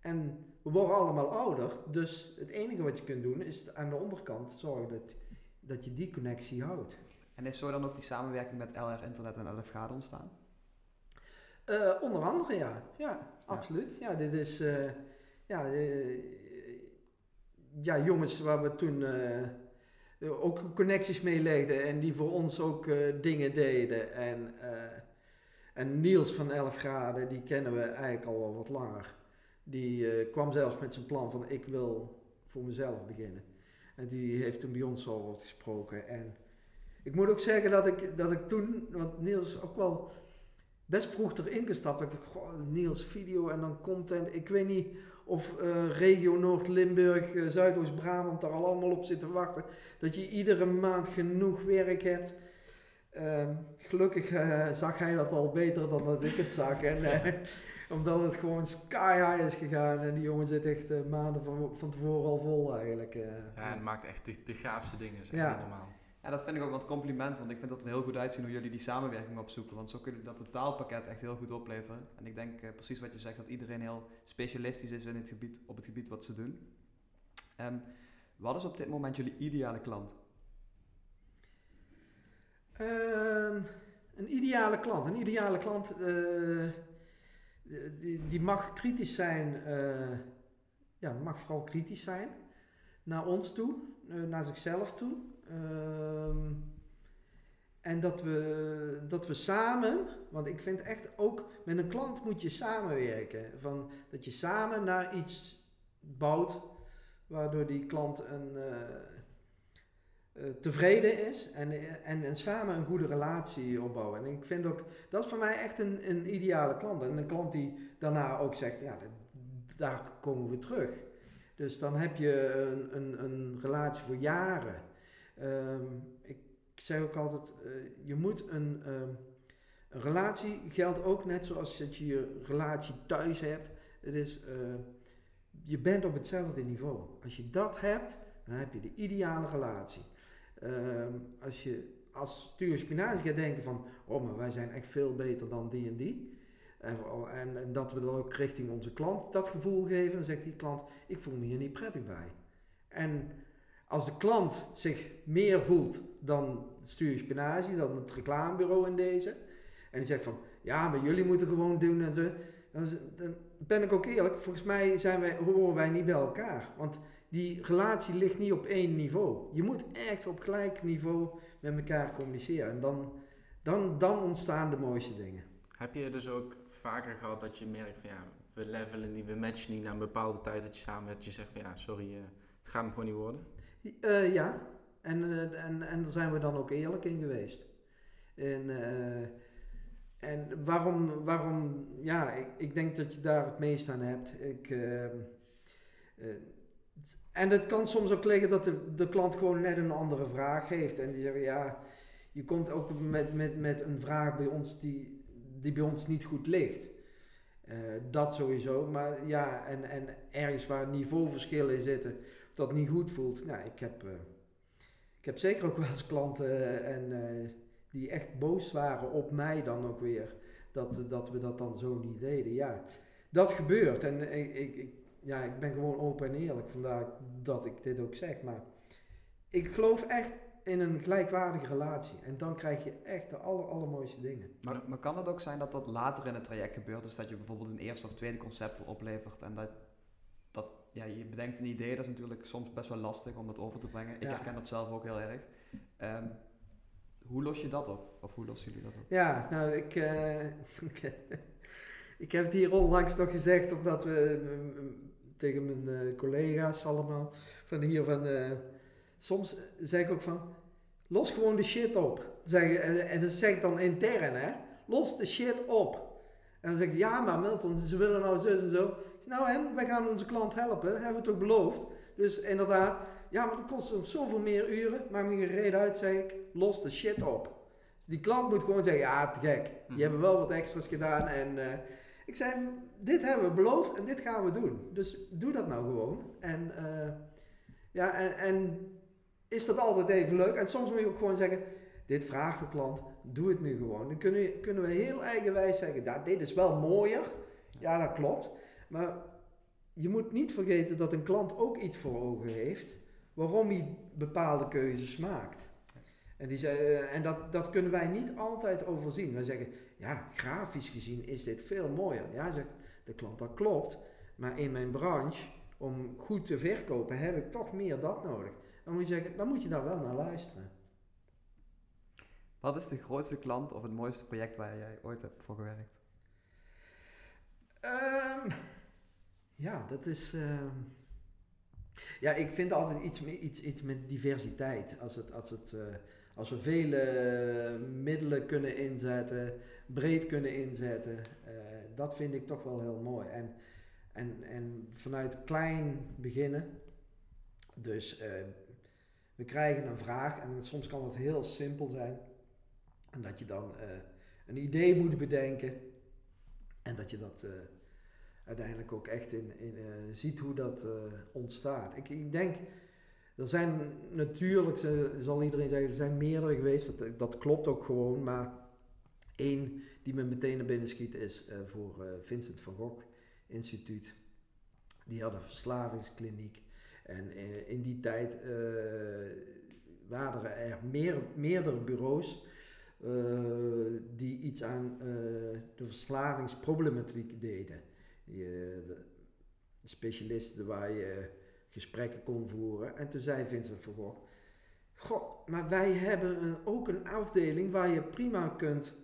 En we worden allemaal ouder. Dus het enige wat je kunt doen is aan de onderkant zorgen dat, dat je die connectie houdt. En is zo dan ook die samenwerking met LR Internet en LF Gade ontstaan? Eh, onder andere, ja. Ja, absoluut. Ja, dit is... eh, ja, eh, ja, jongens waar we toen ook connecties mee legden en die voor ons ook eh, dingen deden. En, eh, en Niels van 11 graden, die kennen we eigenlijk al wel wat langer. Die eh, kwam zelfs met zijn plan van ik wil voor mezelf beginnen. En die heeft toen bij ons al wat gesproken. En ik moet ook zeggen dat ik, dat ik toen, want Niels ook wel best vroeg erin gestapt. Ik dacht, goh, Niels video en dan content. Ik weet niet of eh, regio Noord-Limburg, eh, Zuidoost-Brabant daar al allemaal op zit te wachten. Dat je iedere maand genoeg werk hebt. Ehm, gelukkig eh, zag hij dat al beter dan dat ik het zag. En, omdat het gewoon sky high is gegaan. En die jongen zit echt maanden van, van tevoren al vol eigenlijk. ja het maakt echt de, de gaafste dingen, zeg Ja. normaal. Ja, dat vind ik ook wat compliment, want ik vind dat er heel goed uitzien hoe jullie die samenwerking opzoeken. Want zo kunnen jullie dat totaalpakket echt heel goed opleveren. En ik denk eh, precies wat je zegt, dat iedereen heel specialistisch is in het gebied, op het gebied wat ze doen. Ehm, wat is op dit moment jullie ideale klant? Ehm, een ideale klant. Een ideale klant eh, die, die mag kritisch zijn. eh, ja, mag vooral kritisch zijn naar ons toe, naar zichzelf toe. Ehm, en dat we, dat we samen, want ik vind echt ook met een klant moet je samenwerken. Van, dat je samen naar iets bouwt waardoor die klant een, eh, eh, tevreden is en, en, en samen een goede relatie opbouwen. En ik vind ook, dat is voor mij echt een, een ideale klant. En een klant die daarna ook zegt, ja, daar komen we terug. Dus dan heb je een, een, een relatie voor jaren. Ehm, ik zeg ook altijd, eh, je moet een, ehm, een relatie geldt ook net zoals dat je je relatie thuis hebt. Het is, eh, je bent op hetzelfde niveau. Als je dat hebt, dan heb je de ideale relatie. Ehm, als je als stuur spinazie gaat denken van, oh maar wij zijn echt veel beter dan die en die. En, en, en dat we dan ook richting onze klant dat gevoel geven, dan zegt die klant, ik voel me hier niet prettig bij. En als de klant zich meer voelt dan het stuur spinazie, dan het reclamebureau in deze, en die zegt van, ja maar jullie moeten gewoon doen en zo, dan, dan ben ik ook eerlijk, volgens mij zijn wij, horen wij niet bij elkaar. Want die relatie ligt niet op één niveau. Je moet echt op gelijk niveau met elkaar communiceren. En dan, dan, dan ontstaan de mooiste dingen. Heb je dus ook vaker gehad dat je merkt van ja, we levelen niet, we matchen niet na een bepaalde tijd dat je samen met je zegt van ja, sorry, eh, Het gaat hem gewoon niet worden. Eh, ja, en, eh, en, en daar zijn we dan ook eerlijk in geweest. En, eh, en waarom, waarom, ja, ik, ik denk dat je daar het meest aan hebt. Ik, en het kan soms ook liggen dat de, de klant gewoon net een andere vraag heeft. En die zeggen, ja, je komt ook met, met, met een vraag bij ons die, die bij ons niet goed ligt. Dat sowieso, maar ja, en, en ergens waar niveauverschillen in zitten, dat niet goed voelt. Nou, ik heb, eh, ik heb zeker ook wel eens klanten eh, en, eh, die echt boos waren op mij dan ook weer. Dat, dat we dat dan zo niet deden. Ja, dat gebeurt. En ik, ik, ja, ik ben gewoon open en eerlijk. Vandaar dat ik dit ook zeg. Maar ik geloof echt in een gelijkwaardige relatie. En dan krijg je echt de aller, allermooiste dingen. Maar, maar kan het ook zijn dat dat later in het traject gebeurt? Dus dat je bijvoorbeeld een eerste of tweede concept oplevert en dat ja, je bedenkt een idee, dat is natuurlijk soms best wel lastig om dat over te brengen. Ik Ja. herken dat zelf ook heel erg. Ehm, hoe los je dat op? Of hoe lossen jullie dat op? Ja, nou, ik, eh, ik heb het hier onlangs nog gezegd, omdat we tegen mijn eh, collega's allemaal van hier van, eh, soms zeg ik ook van, los gewoon de shit op. Zeg, en, en dat zeg ik dan intern, hè. Los de shit op. En dan zeg ik, ja, maar Milton, ze willen nou zus en zo. Nou en, wij gaan onze klant helpen, hebben we toch beloofd. Dus inderdaad, ja, maar dat kost ons zoveel meer uren. Maakt me reden uit, zeg ik, los de shit op. Die klant moet gewoon zeggen, ja, te gek. Mhm. Je hebt wel wat extra's gedaan. En eh, ik zei, dit hebben we beloofd en dit gaan we doen. Dus doe dat nou gewoon. En eh, ja, en, en is dat altijd even leuk? En soms moet je ook gewoon zeggen, dit vraagt de klant, doe het nu gewoon. Dan kunnen, we- kunnen we heel eigenwijs zeggen, ja, dit is wel mooier. Ja, dat klopt. Maar je moet niet vergeten dat een klant ook iets voor ogen heeft waarom hij bepaalde keuzes maakt. En, die zei, eh, en dat, dat kunnen wij niet altijd overzien. Wij zeggen, ja, grafisch gezien is dit veel mooier. Ja, zegt de klant, dat klopt. Maar in mijn branche, om goed te verkopen, heb ik toch meer dat nodig. Dan moet je zeggen, dan moet je daar wel naar luisteren. Wat is de grootste klant of het mooiste project waar jij ooit hebt voor gewerkt? Ehm, ja, dat is. ehm, ja, ik vind altijd iets, iets, iets met diversiteit. Als, het, als, het, eh, als we vele middelen kunnen inzetten, breed kunnen inzetten, eh, dat vind ik toch wel heel mooi. En, en, en vanuit klein beginnen. Dus eh, we krijgen een vraag en soms kan het heel simpel zijn. En dat je dan eh, een idee moet bedenken. En dat je dat eh, uiteindelijk ook echt in, in, eh, ziet hoe dat eh, ontstaat. Ik, ik denk, er zijn natuurlijk, zal iedereen zeggen, er zijn meerdere geweest. Dat, dat klopt ook gewoon. Maar één die me meteen naar binnen schiet is eh, voor Vincent van Gogh Instituut. Die had een verslavingskliniek. En in die tijd waren er meer, meerdere bureaus die iets aan de verslavingsproblematiek deden. Eh, de specialisten waar je gesprekken kon voeren. En toen zei Vincent van Gogh, goh, maar wij hebben ook een afdeling waar je prima kunt,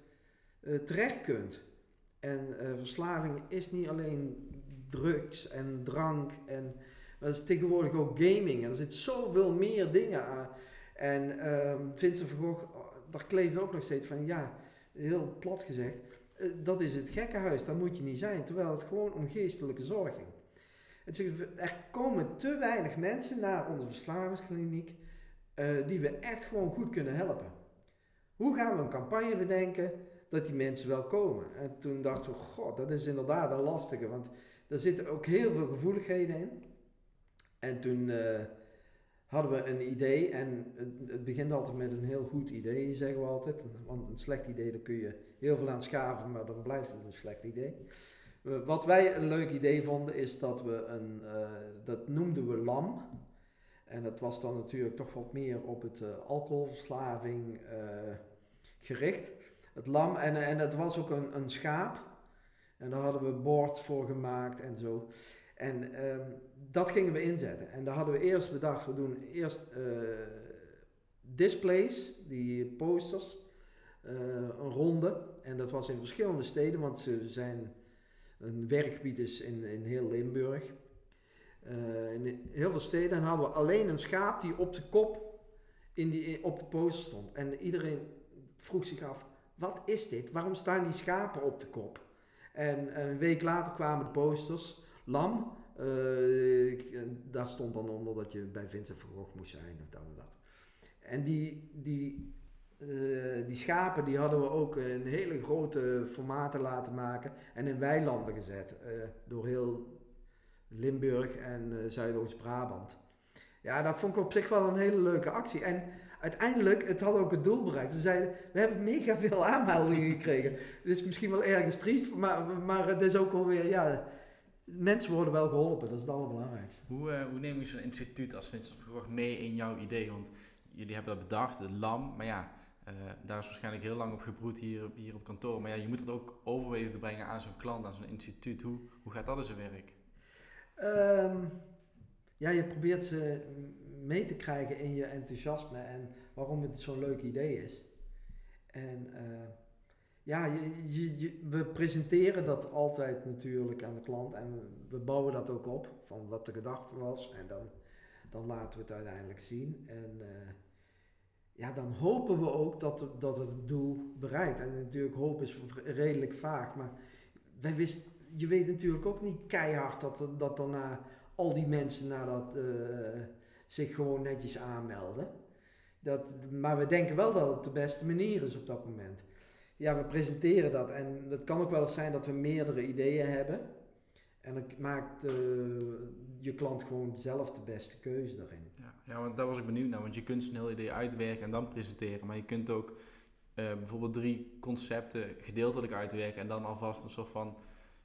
eh, terecht kunt. En eh, verslaving is niet alleen drugs en drank en het is tegenwoordig ook gaming. Er zit zoveel meer dingen aan. En ehm, Vincent van Gogh, daar kleefde ook nog steeds van, ja, heel plat gezegd, dat is het gekkenhuis, daar moet je niet zijn. Terwijl het gewoon om geestelijke zorg ging. Er komen te weinig mensen naar onze verslavingskliniek eh, die we echt gewoon goed kunnen helpen. Hoe gaan we een campagne bedenken dat die mensen wel komen? En toen dachten we, god, dat is inderdaad een lastige, want er zitten ook heel veel gevoeligheden in. En toen eh, hadden we een idee en het, begint altijd met een heel goed idee, zeggen we altijd. Want een slecht idee, daar kun je heel veel aan schaven, maar dan blijft het een slecht idee. Wat wij een leuk idee vonden, is dat we een, eh, dat noemden we LAM. En dat was dan natuurlijk toch wat meer op het eh, alcoholverslaving eh, gericht. Het lam, en, en het was ook een, een schaap. En daar hadden we boards voor gemaakt en zo. En ehm, dat gingen we inzetten. En daar hadden we eerst bedacht, we doen eerst eh, displays, die posters, eh, een ronde. En dat was in verschillende steden, want ze zijn, een werkgebied is in, in heel Limburg. Eh, in, heel veel steden en hadden we alleen een schaap die op de kop in die, op de poster stond. En iedereen vroeg zich af, wat is dit? Waarom staan die schapen op de kop? En een week later kwamen de posters, lam, ik, daar stond dan onder dat je bij Vincent van moest zijn of dat en dat. En die, die, uh, die schapen die hadden we ook in hele grote formaten laten maken en in weilanden gezet. Uh, door heel Limburg en Zuidoost-Brabant. Ja, dat vond ik op zich wel een hele leuke actie. En uiteindelijk, het had ook het doel bereikt. We zeiden, we hebben mega veel aanmeldingen gekregen. Het is misschien wel ergens triest, maar, maar het is ook alweer, ja, mensen worden wel geholpen, dat is het allerbelangrijkste. Hoe, uh, hoe neem je zo'n instituut als Vincent van mee in jouw idee? Want jullie hebben dat bedacht, het LAM, maar ja, uh, daar is waarschijnlijk heel lang op gebroed hier, hier op kantoor. Maar ja, je moet het ook overwegen te brengen aan zo'n klant, aan zo'n instituut. Hoe, hoe gaat dat in zijn werk? Um, ja, je probeert ze mee te krijgen in je enthousiasme en waarom het zo'n leuk idee is. En uh, ja, je, we presenteren dat altijd natuurlijk aan de klant en we, bouwen dat ook op van wat de gedachte was en dan, dan laten we het uiteindelijk zien. En uh, ja, dan hopen we ook dat, dat het doel bereikt. En natuurlijk hoop is redelijk vaag, maar wij je weet natuurlijk ook niet keihard dat, dat daarna al die mensen nadat uh, zich gewoon netjes aanmelden. Dat, maar we denken wel dat het de beste manier is op dat moment. Ja, we presenteren dat en het kan ook wel eens zijn dat we meerdere ideeën hebben. En dan maakt uh, je klant gewoon zelf de beste keuze daarin. Ja, ja, want daar was ik benieuwd naar. Want je kunt een heel idee uitwerken en dan presenteren. Maar je kunt ook uh, bijvoorbeeld drie concepten gedeeltelijk uitwerken en dan alvast een soort van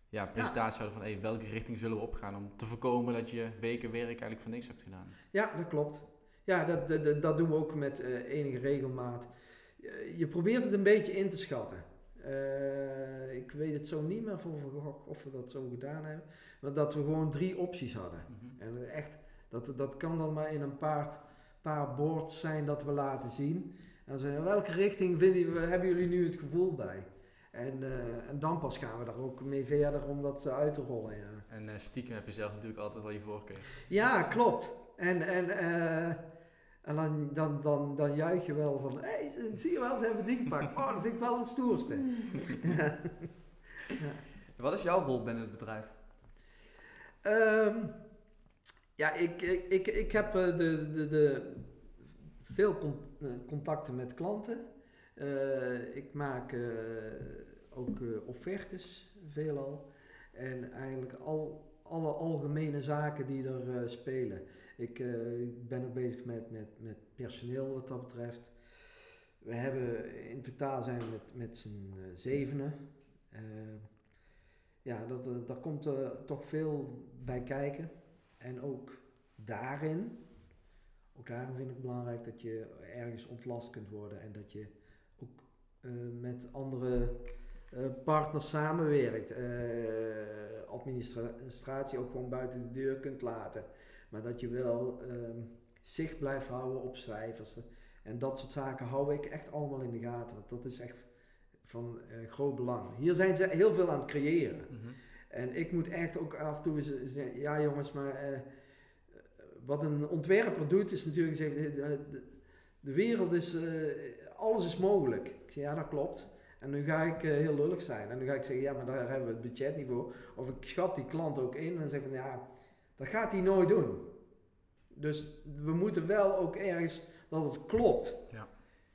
ja, presentatie houden van hey, welke richting zullen we opgaan om te voorkomen dat je weken werk eigenlijk van niks hebt gedaan. Ja, dat klopt. Ja, dat, dat, dat doen we ook met uh, enige regelmaat. Je probeert het een beetje in te schatten. Uh, ik weet het zo niet meer of we dat zo gedaan hebben. Maar dat we gewoon drie opties hadden. Mm -hmm. En echt, dat, dat kan dan maar in een paar, paar boards zijn dat we laten zien. En zeggen, welke richting vinden, hebben jullie nu het gevoel bij? En, uh, en dan pas gaan we daar ook mee verder om dat uit te rollen. Ja. En uh, stiekem heb je zelf natuurlijk altijd wel je voorkeur. Ja, klopt. En, en, en dan, dan, dan, dan juich je wel van, hé, hey, zie je wel, ze hebben die gepakt. Oh, dat vind ik wel het stoerste. ja. ja. Wat is jouw rol binnen het bedrijf? Um, ja, ik, ik, ik, ik heb de, de, de, veel contacten met klanten. Uh, ik maak uh, ook uh, offertes veelal. En eigenlijk al, alle algemene zaken die er spelen. Ik ben ook bezig met, met, met personeel wat dat betreft. We hebben in totaal zijn we met, met z'n zevenen. ja, dat, daar komt toch veel bij kijken. En ook daarin, ook daarin vind ik belangrijk dat je ergens ontlast kunt worden en dat je uh, met andere partners samenwerkt. Uh, administratie ook gewoon buiten de deur kunt laten. Maar dat je wel um, zicht blijft houden op cijfers. En dat soort zaken hou ik echt allemaal in de gaten. Want dat is echt van groot belang. Hier zijn ze heel veel aan het creëren. Mm -hmm. En ik moet echt ook af en toe zeggen, ja jongens, maar wat een ontwerper doet is natuurlijk de, de, de wereld is, alles is mogelijk. Ik zeg, ja, dat klopt. En nu ga ik uh, heel lullig zijn. En dan ga ik zeggen, ja, maar daar hebben we het budget niet voor. Of ik schat die klant ook in en zeg van, ja, dat gaat hij nooit doen. Dus we moeten wel ook ergens dat het klopt. Ja.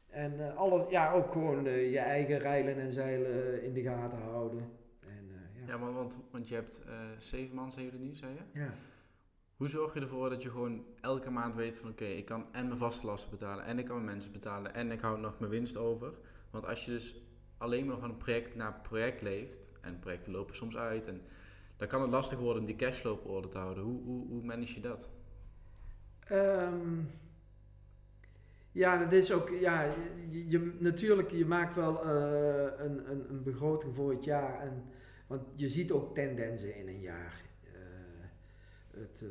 En uh, alles, ja, ook gewoon uh, je eigen rijlen en zeilen in de gaten houden. En, ja. ja, maar want, want je hebt zeven man, zijn jullie nu, zei je? Ja. Hoe zorg je ervoor dat je gewoon elke maand weet van oké, okay, ik kan en mijn vaste lasten betalen en ik kan mijn mensen betalen en ik hou nog mijn winst over. Want als je dus alleen maar van project naar project leeft en projecten lopen soms uit en dan kan het lastig worden om die cashflow op orde te houden. Hoe, hoe, hoe manage je dat? Um, ja, dat is ook, ja, je, natuurlijk, je maakt wel uh, een, een, een begroting voor het jaar en, want je ziet ook tendensen in een jaar het, uh,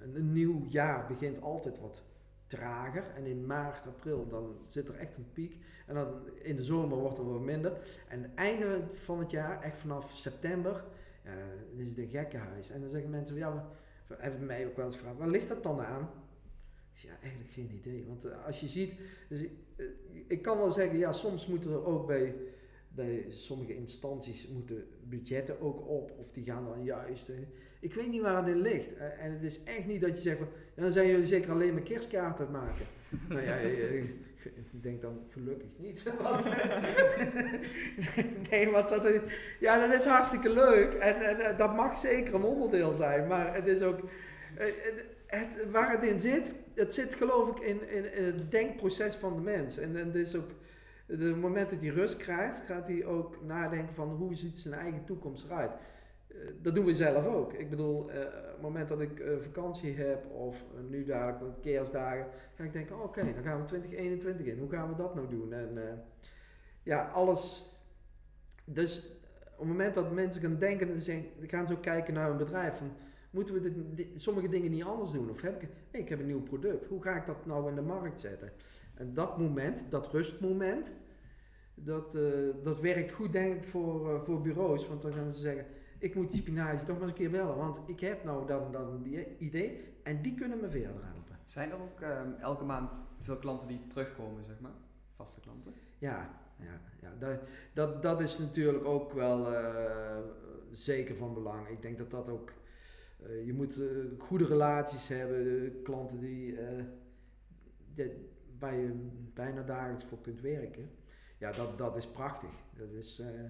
een, een, nieuw jaar begint altijd wat trager. En in maart, april, dan zit er echt een piek. En dan in de zomer wordt er wat minder. En einde van het jaar, echt vanaf september, ja, dan is het een gekkenhuis. En dan zeggen mensen, ja, hebben mij ook wel eens gevraagd, waar ligt dat dan aan? Ik zeg, ja, eigenlijk geen idee. Want eh, als je ziet, dus, eh, ik kan wel zeggen, ja, soms moeten er ook bij, bij sommige instanties moeten budgetten ook op, of die gaan dan juist. ik weet niet waar in ligt. Eh, en het is echt niet dat je zegt van, dan zijn jullie zeker alleen maar kerstkaarten maken. nou ja, eh, eh, ik denk dan gelukkig niet. Nee, want dat is, ja, dat is hartstikke leuk. En, en dat mag zeker een onderdeel zijn. Maar het is ook, waar het in zit, het zit geloof ik in, in, het denkproces van de mens. En, en is ook, de moment dat hij rust krijgt, gaat hij ook nadenken van hoe ziet zijn eigen toekomst eruit. Eh, dat doen we zelf ook. Ik bedoel, eh, op het moment dat ik eh, vakantie heb of eh, nu dadelijk met kerstdagen, ga ik denken, oké, dan gaan we 2021 in. Hoe gaan we dat nou doen? En eh, ja, alles. Dus op het moment dat mensen gaan denken, dan gaan ook kijken naar een bedrijf. Moeten we dit- di- sommige dingen niet anders doen? Of heb ik, hey, ik heb een nieuw product. Hoe ga ik dat nou in de markt zetten? En dat moment, dat rustmoment, dat, eh, dat werkt goed denk ik voor, eh, voor bureaus. Want dan gaan ze zeggen, ik moet die spinazie toch maar eens een keer bellen. Want ik heb nou dan, dan die idee en die kunnen me verder helpen. Zijn er ook ehm, elke maand veel klanten die terugkomen, zeg maar? Vaste klanten? Ja, ja, ja dat, dat, dat is natuurlijk ook wel eh, zeker van belang. Ik denk dat dat ook. je moet goede relaties hebben, de klanten die, die- waar je bijna dagelijks voor kunt werken. Ja, dat, dat is prachtig. Dat is, eh,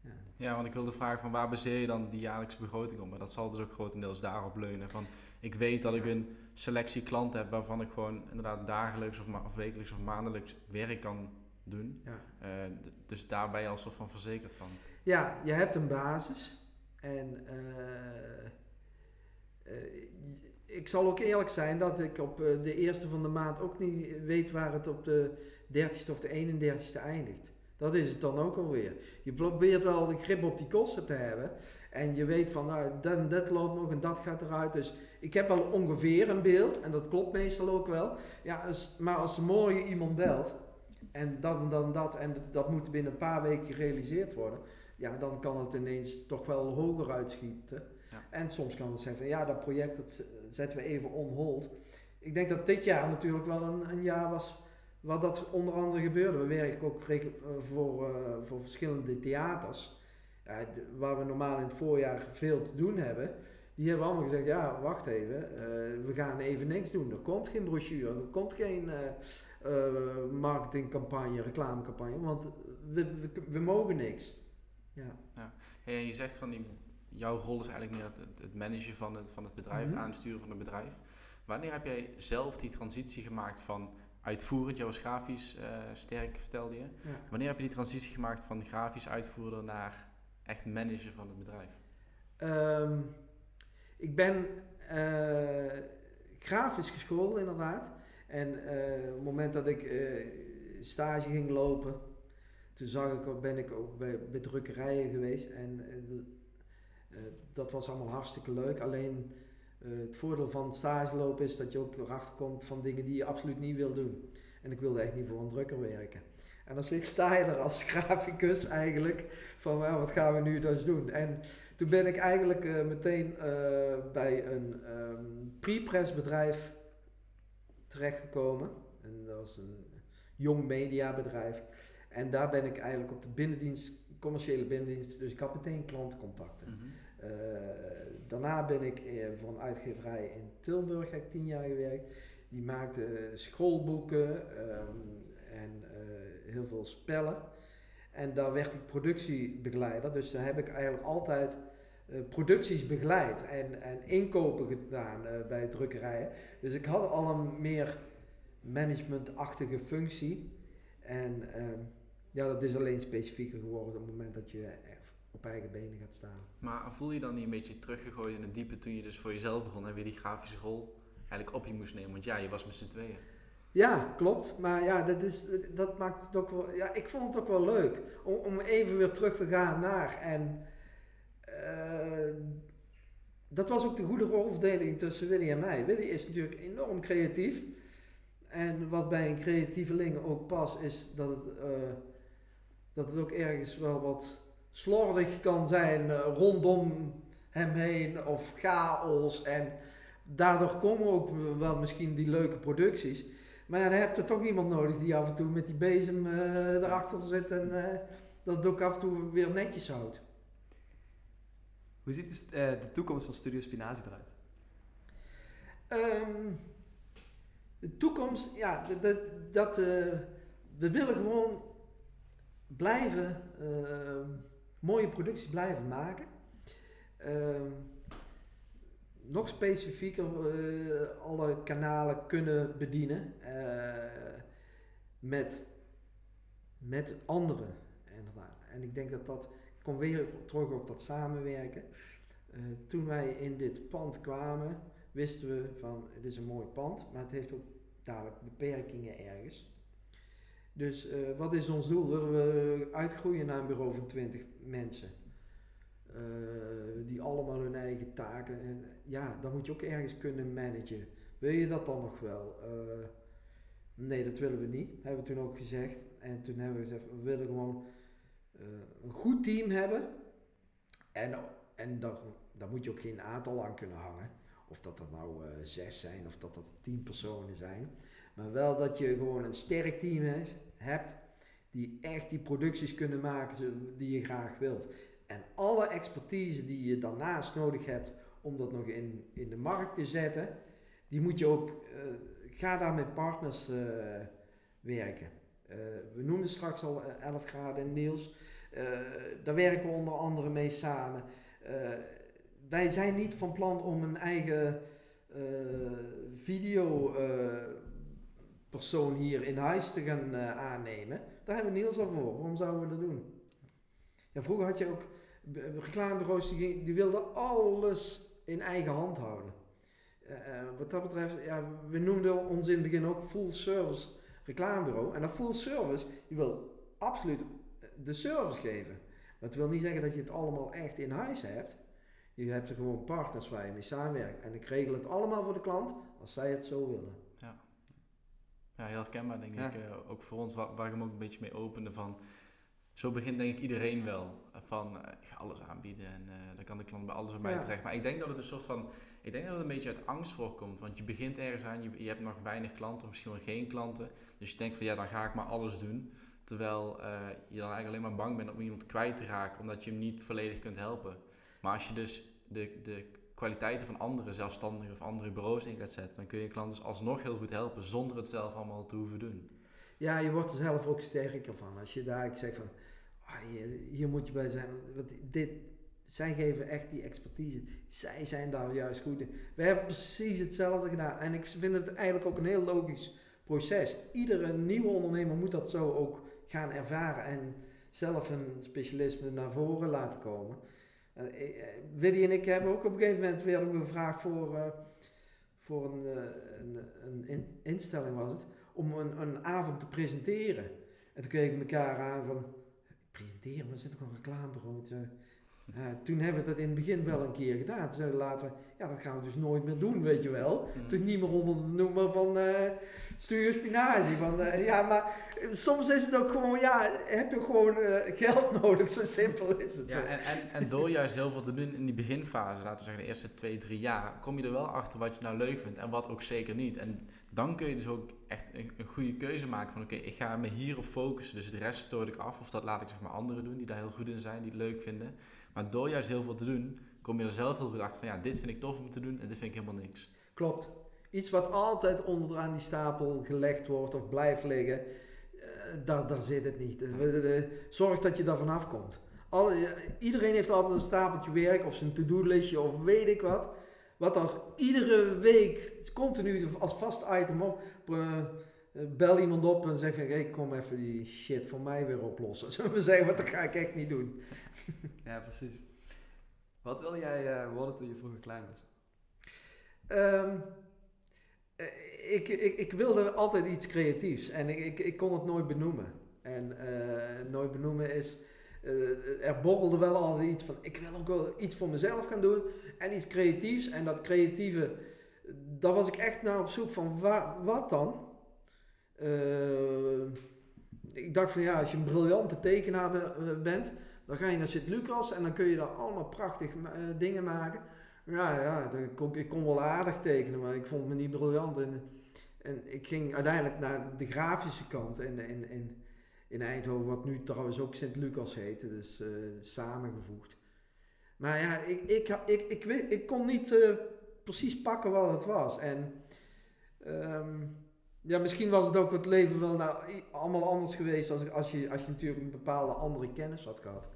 ja. Ja, want ik wilde vragen van waar baseer je dan die jaarlijkse begroting op? Maar dat zal dus ook grotendeels daarop leunen. Van, ik weet dat ik een selectie klanten heb waarvan ik gewoon inderdaad dagelijks of, wekelijks of maandelijks werk kan doen. Ja. Eh, dus daar ben je al soort van verzekerd van. Ja, je hebt een basis. En eh, ik zal ook eerlijk zijn dat ik op eh, de eerste van de maand ook niet weet waar het op de 30ste of de 31ste eindigt. Dat is het dan ook alweer. Je probeert wel de grip op die kosten te hebben. En je weet van, nou, dat, en dat loopt nog en dat gaat eruit. Dus ik heb wel ongeveer een beeld. En dat klopt meestal ook wel. Ja, als- maar als morgen iemand belt. En dat en dan dat. En dat moet binnen een paar weken gerealiseerd worden ja, dan kan het ineens toch wel hoger uitschieten. Ja. En soms kan het zijn van ja, dat project dat zetten we even on hold. Ik denk dat dit jaar natuurlijk wel een, een jaar was waar dat onder andere gebeurde. We werken ook eh, voor, eh, voor verschillende theaters, ja, waar we normaal in het voorjaar veel te doen hebben. Die hebben allemaal gezegd, ja, wacht even, eh, we gaan even niks doen. Er komt geen brochure, er komt geen marketingcampagne, reclamecampagne, want we, we, mogen niks. Ja. Hey, en je zegt van die, jouw rol is eigenlijk meer het, het managen van het, van het bedrijf, Mhm. het aansturen van het bedrijf. Wanneer heb jij zelf die transitie gemaakt van uitvoerend, jij was grafisch eh, sterk, vertelde je. Ja. Wanneer heb je die transitie gemaakt van grafisch uitvoerder naar echt manager van het bedrijf? Ehm, ik ben eh, grafisch geschoold inderdaad. En eh, op het moment dat ik stage ging lopen, toen zag ik, ben ik ook bij, bij drukkerijen geweest. En dat was allemaal hartstikke leuk. Alleen eh, het voordeel van stage lopen is dat je ook erachter komt van dingen die je absoluut niet wil doen. En ik wilde echt niet voor een drukker werken. En dan sta je er als graficus eigenlijk van wat gaan we nu dus doen. En toen ben ik eigenlijk eh, meteen eh, bij een ehm pre-press bedrijf terechtgekomen. En dat was een jong mediabedrijf. En daar ben ik eigenlijk op de binnendienst, commerciële binnendienst, dus ik had meteen klantencontacten. Eh, daarna ben ik eh, voor een uitgeverij in Tilburg, heb ik tien jaar gewerkt. Die maakte eh, schoolboeken ehm, en heel veel spellen. En daar werd ik productiebegeleider. Dus daar heb ik eigenlijk altijd producties begeleid en, en inkopen gedaan bij drukkerijen. Dus ik had al een meer managementachtige functie. En ehm, ja, dat is alleen specifieker geworden op het moment dat je op eigen benen gaat staan. Maar voel je dan niet een beetje teruggegooid in het diepe toen je dus voor jezelf begon en weer die grafische rol eigenlijk op je moest nemen? Want ja, je was met z'n tweeën. Ja, klopt. Maar ja, dat, is, dat maakt het ook wel. Ja, ik vond het ook wel leuk om, om even weer terug te gaan naar. En eh, dat was ook de goede rolverdeling tussen Willy en mij. Willy is natuurlijk enorm creatief. En wat bij een creatieveling ook past, is dat het, eh, dat het ook ergens wel wat slordig kan zijn eh, rondom hem heen of chaos. En daardoor komen ook wel misschien die leuke producties. Maar ja, dan heb je toch iemand nodig die af en toe met die bezem eh, erachter zit en eh, dat ook af en toe weer netjes houdt. Hoe ziet dus, de toekomst van Studio Spinazie eruit? Ehm, de toekomst, ja, dat, dat, dat, we willen gewoon blijven, eh, mooie producties blijven maken. Ehm, nog specifieker eh, alle kanalen kunnen bedienen eh, met, met anderen. En ik denk dat dat, ik kom weer terug op dat samenwerken. Eh, toen wij in dit pand kwamen, wisten we van het is een mooi pand, maar het heeft ook dadelijk beperkingen ergens. Dus eh, wat is ons doel? Willen we uitgroeien naar een bureau van 20 mensen? Eh, die allemaal hun eigen taken. En ja, dan moet je ook ergens kunnen managen. Wil je dat dan nog wel? Eh, nee, dat willen we niet, hebben we toen ook gezegd. En toen hebben we gezegd, we willen gewoon een goed team hebben. En, en daar, daar moet je ook geen aantal aan kunnen hangen. Of dat dat nou zes zijn of dat dat tien personen zijn. Maar wel dat je gewoon een sterk team he- hebt. Die echt die producties kunnen maken die je graag wilt. En alle expertise die je daarnaast nodig hebt om dat nog in, in de markt te zetten. Die moet je ook, eh, ga daar met partners eh, werken. Eh, we noemden straks al eh, 11 graden en Niels. Daar werken we onder andere mee samen. Wij zijn niet van plan om een eigen video persoon hier in huis te gaan eh, aannemen. Daar hebben we Niels al voor. Waarom zouden we dat doen? Ja, vroeger had je ook reclamebureaus die, die wilden alles in eigen hand houden. Eh, eh, wat dat betreft, ja, we noemden ons in het begin ook full service reclamebureau. En dat full service, je wil absoluut de service geven. Maar het wil niet zeggen dat je het allemaal echt in huis hebt. Je hebt er gewoon partners waar je mee samenwerkt. En ik regel het allemaal voor de klant als zij het zo willen. Ja, heel herkenbaar denk Ja. ik. eh, ook voor ons, waar, waar ik hem ook een beetje mee opende van... Zo begint denk ik iedereen wel. eh, Van, eh, ik ga alles aanbieden en dan kan de klant bij alles bij mij Ja. terecht. Maar ik denk dat het een soort van... Ik denk dat het een beetje uit angst voorkomt. Want je begint ergens aan, je, je hebt nog weinig klanten, of misschien wel geen klanten. Dus je denkt van, ja, dan ga ik maar alles doen. Terwijl je dan eigenlijk alleen maar bang bent om iemand kwijt te raken, omdat je hem niet volledig kunt helpen. Maar als je dus de, de kwaliteiten van andere zelfstandigen of andere bureaus in gaat zetten, dan kun je je klant dus alsnog heel goed helpen zonder het zelf allemaal te hoeven doen. Ja, je wordt er zelf ook sterker van. Als je daar ik zeg van, ah, hier, hier moet je bij zijn. Want dit, zij geven echt die expertise. Zij zijn daar juist goed in. We hebben precies hetzelfde gedaan. En ik vind het eigenlijk ook een heel logisch proces. Iedere nieuwe ondernemer moet dat zo ook gaan ervaren en zelf een specialisme naar voren laten komen. Eh, eh, Willy en ik hebben ook op een gegeven moment weer gevraagd voor, eh, voor een, een, een in- instelling was het om een, een avond te presenteren. En toen keken we elkaar aan van, presenteren, maar er zit toch een reclamebureau. Eh, toen hebben we dat in het begin wel een keer gedaan. Toen zeiden we later, ja dat gaan we dus nooit meer doen, weet je wel. Toen niet meer onder de noemer van eh Studio Spinazie. Van, eh, ja, maar soms is het ook gewoon, ja, heb je gewoon eh, geld nodig, zo simpel is het. Ja, en, en, en door juist heel veel te doen in die beginfase, laten we zeggen de eerste twee, drie jaar, kom je er wel achter wat je nou leuk vindt en wat ook zeker niet. En dan kun je dus ook echt een, een goede keuze maken van oké, ik ga me hierop focussen, dus de rest stoot ik af of dat laat ik zeg maar anderen doen die daar heel goed in zijn, die het leuk vinden. Maar door juist heel veel te doen, kom je er zelf heel goed achter van ja, dit vind ik tof om te doen en dit vind ik helemaal niks. Klopt. Iets wat altijd onderaan die stapel gelegd wordt of blijft liggen, eh, daar, daar zit het niet. Eh, Zorg dat je daar vanaf komt. Alle, eh, iedereen heeft altijd een stapeltje werk of zijn to-do-listje of weet ik wat. Wat er iedere week continu als vast item op. bel iemand op en zeg van, hey, kom even die shit voor mij weer oplossen. Zullen we zeggen, wat dat ga ik echt niet doen. Ja, precies. Wat wil jij worden toen je vroeger klein was? Eh, ik, ik, ik wilde altijd iets creatiefs en ik, ik, kon het nooit benoemen. En eh, nooit benoemen is, eh, er borrelde wel altijd iets van, ik wil ook wel iets voor mezelf gaan doen en iets creatiefs. En dat creatieve, daar was ik echt naar op zoek van, wa- wat dan? Eh, ik dacht van ja, als je een briljante tekenaar be- bent, Dan ga je naar Sint-Lucas en dan kun je daar allemaal prachtig eh, dingen maken. Ja, ja dat kon, ik kon wel aardig tekenen, maar ik vond me niet briljant. En, en ik ging uiteindelijk naar de grafische kant in, in, in, in Eindhoven, wat nu trouwens ook Sint-Lucas heette, dus eh, samengevoegd. Maar ja, ik, ik, ik, ik, ik kon niet eh, precies pakken wat het was. En ehm, ja, misschien was het ook het leven wel nou, allemaal anders geweest als, als, je, als je natuurlijk een bepaalde andere kennis had gehad.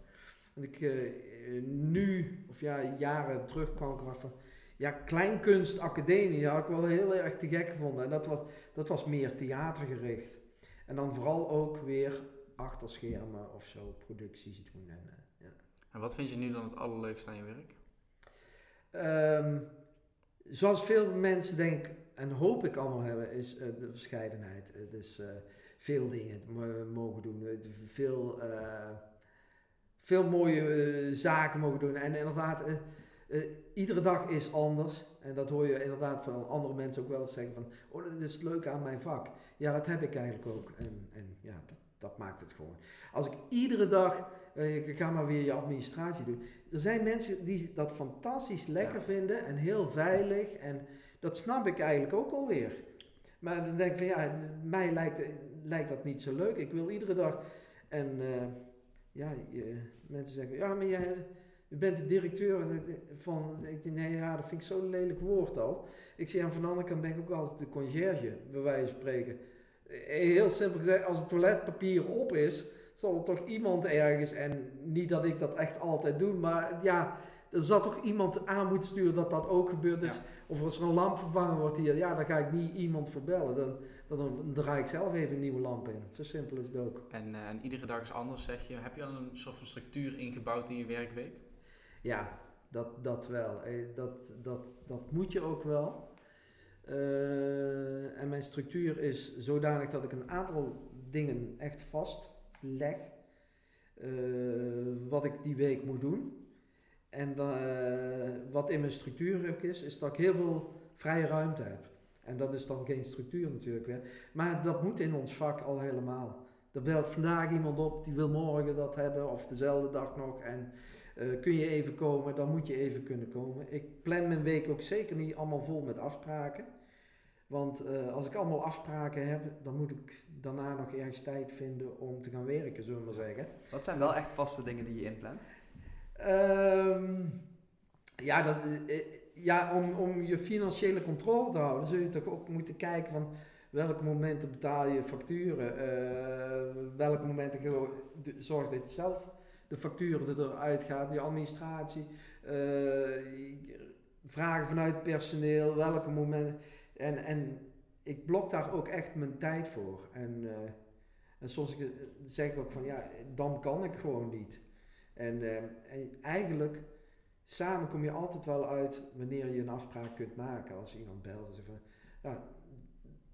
Want ik eh, nu, of ja, jaren terug kwam ik van, ja, kleinkunstacademie had ik wel heel erg te gek gevonden. En dat was, dat was meer theatergericht. En dan vooral ook weer achter schermen of zo producties doen. En, eh, ja. En wat vind je nu dan het allerleukste aan je werk? Ehm, zoals veel mensen denk en hoop ik allemaal hebben, is eh, de verscheidenheid. Dus veel dingen mo- mogen doen, veel, veel mooie eh, zaken mogen doen. En inderdaad, eh, eh, iedere dag is anders. En dat hoor je inderdaad van andere mensen ook wel eens zeggen van, oh dat is het leuke aan mijn vak. Ja, dat heb ik eigenlijk ook. En, en ja, dat, dat maakt het gewoon. Als ik iedere dag, ik ga maar weer je administratie doen. Er zijn mensen die dat fantastisch lekker Ja. vinden en heel veilig. En dat snap ik eigenlijk ook alweer. Maar dan denk ik van ja, mij lijkt, lijkt dat niet zo leuk. Ik wil iedere dag. En ja, je- mensen zeggen ja, maar jij, je bent de directeur van. Ik denk nee, ja, dat vind ik zo'n lelijk woord al. Ik zie aan van de andere kant ben ik ook altijd de conciërge, bij wijze van spreken. Eh, Heel simpel gezegd, als het toiletpapier op is, zal er toch iemand ergens, en niet dat ik dat echt altijd doe, maar ja, er zal toch iemand aan moeten sturen dat dat ook gebeurt. Dus Ja. of als er een lamp vervangen wordt hier, ja, dan ga ik niet iemand voor bellen. Dan, dan, dan draai ik zelf even een nieuwe lamp in. Zo simpel is het ook. En, eh, en iedere dag is anders, zeg je. Heb je al een soort van structuur ingebouwd in je werkweek? Ja, dat, dat wel. Eh, Dat, dat, dat moet je ook wel. Eh, en mijn structuur is zodanig dat ik een aantal dingen echt vastleg. eh, wat ik die week moet doen. En wat in mijn structuur ook is, is dat ik heel veel vrije ruimte heb. En dat is dan geen structuur natuurlijk weer. Maar dat moet in ons vak al helemaal. Er belt vandaag iemand op, die wil morgen dat hebben, of dezelfde dag nog. En eh, kun je even komen, dan moet je even kunnen komen. Ik plan mijn week ook zeker niet allemaal vol met afspraken. Want eh, als ik allemaal afspraken heb, dan moet ik daarna nog ergens tijd vinden om te gaan werken, zullen we maar zeggen. Wat zijn wel echt vaste dingen die je inplant? Ehm, ja, dat, eh, eh, ja om, om je financiële controle te houden, zul je toch ook moeten kijken van welke momenten betaal je facturen, eh, welke momenten zorg dat je zelf de facturen eruit gaat, je administratie, eh, vragen vanuit personeel, welke momenten. En, en ik blok daar ook echt mijn tijd voor. En, eh, en soms zeg ik ook van ja, dan kan ik gewoon niet. En, en eigenlijk, samen kom je altijd wel uit wanneer je een afspraak kunt maken. Als iemand belt en zegt van, ja,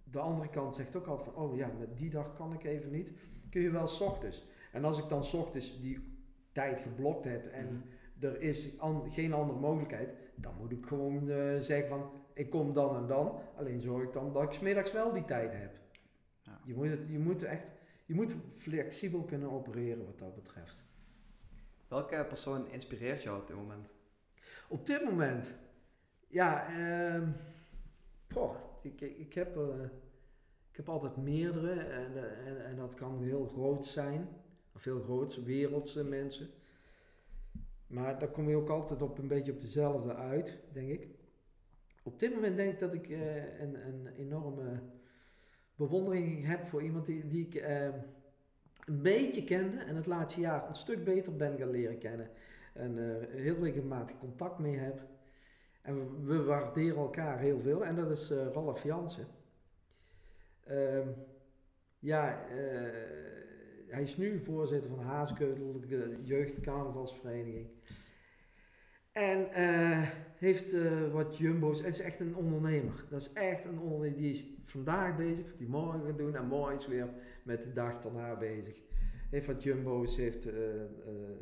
de andere kant zegt ook altijd van, oh ja, met die dag kan ik even niet. Kun je wel s ochtends. En als ik dan s ochtends die tijd geblokt heb en Mhm. er is an- geen andere mogelijkheid, dan moet ik gewoon eh, zeggen van, ik kom dan en dan. Alleen zorg ik dan dat ik 's middags wel die tijd heb. Ja. Je, moet het, je moet echt, je moet flexibel kunnen opereren wat dat betreft. Welke persoon inspireert jou op dit moment? Op dit moment, ja, ehm ik, ik, heb, eh, ik heb altijd meerdere en, en, en dat kan heel groot zijn, of heel groots, wereldse mensen. Maar daar kom je ook altijd op een beetje op dezelfde uit, denk ik. Op dit moment denk ik dat ik eh, een, een enorme bewondering heb voor iemand die, die ik eh, een beetje kende en het laatste jaar een stuk beter ben gaan leren kennen. En eh, heel regelmatig contact mee heb. En we, waarderen elkaar heel veel. En dat is eh Ralf Jansen. Ehm, ja, eh, hij is nu voorzitter van Haaskeutel, de jeugdcarnavalsvereniging. En heeft wat jumbo's. Het is echt een ondernemer. Dat is echt een ondernemer. Die is vandaag bezig, wat hij morgen gaat doen. En morgen is weer met de dag daarna bezig. Heeft wat jumbo's, heeft eh, eh,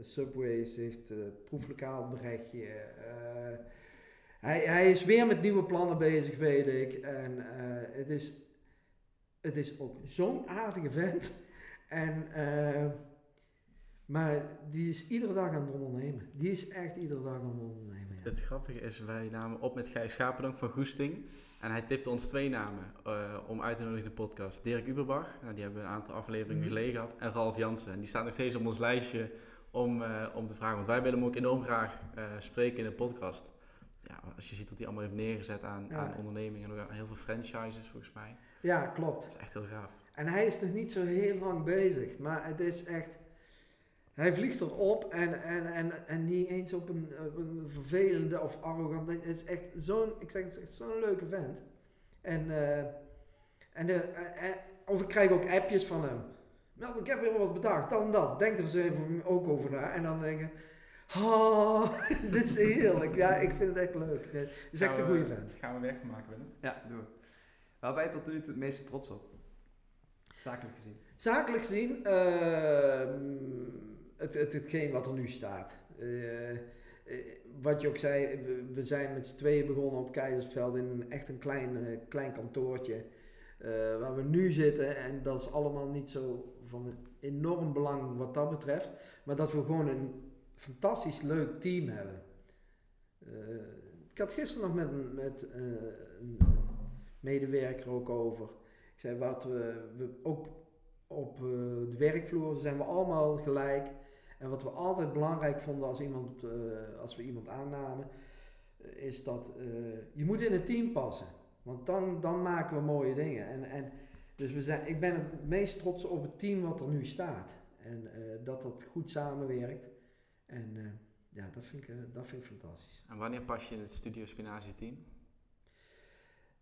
subways, heeft uh, proeflokaal berechtje. eh, hij, hij is weer met nieuwe plannen bezig, weet ik. En eh, het, is, het is ook zo'n aardige vent. En eh, Maar die is iedere dag aan het ondernemen. Die is echt iedere dag aan het ondernemen. Het grappige is, wij namen op met Gijs Schapendonk van Goesting. En hij tipte ons twee namen eh, om uit te nodigen in de podcast. Dirk Uberbach, nou, die hebben we een aantal afleveringen Mhm. geleden gehad. En Ralf Jansen. En die staat nog steeds op ons lijstje om, eh, om te vragen. Want wij willen hem ook enorm graag eh, spreken in de podcast. Ja, als je ziet wat hij allemaal heeft neergezet aan, Ja. aan ondernemingen. En ook aan heel veel franchises volgens mij. ja, klopt. Dat is echt heel gaaf. En hij is nog niet zo heel lang bezig, maar het is echt. Hij vliegt erop en, en, en, en niet eens op een, vervelende of arrogant. Het is echt zo'n, ik zeg het, is echt zo'n leuke vent. En, eh, en, de, eh, eh, of ik krijg ook appjes van hem. Meld, ik heb weer wat bedacht, dan dat. Denk er eens even ook over na. En dan denk ik, oh, dit is heerlijk. Ja, ik vind het echt leuk. Het is echt Gaan een goede vent. Gaan we werk van maken, Willem? Ja, doen we. Waar ben je tot nu toe het meeste trots op? Zakelijk gezien. Zakelijk gezien, ehm, het, het, hetgeen wat er nu staat. Eh, eh, wat je ook zei, we, zijn met z'n tweeën begonnen op Keizersveld in echt een klein, eh, klein kantoortje. waar we nu zitten en dat is allemaal niet zo van enorm belang wat dat betreft. Maar dat we gewoon een fantastisch leuk team hebben. Ik had gisteren nog met, met een, medewerker ook over. Ik zei wat we, we ook op de werkvloer zijn we allemaal gelijk. En wat we altijd belangrijk vonden als, iemand, eh, als we iemand aannamen, eh, is dat eh, je moet in het team passen. Want dan, dan maken we mooie dingen. En, en, dus we zijn, ik ben het meest trots op het team wat er nu staat. En dat dat goed samenwerkt. En ja, dat vind, ik, dat vind ik fantastisch. En wanneer pas je in het Studio Spinazie team?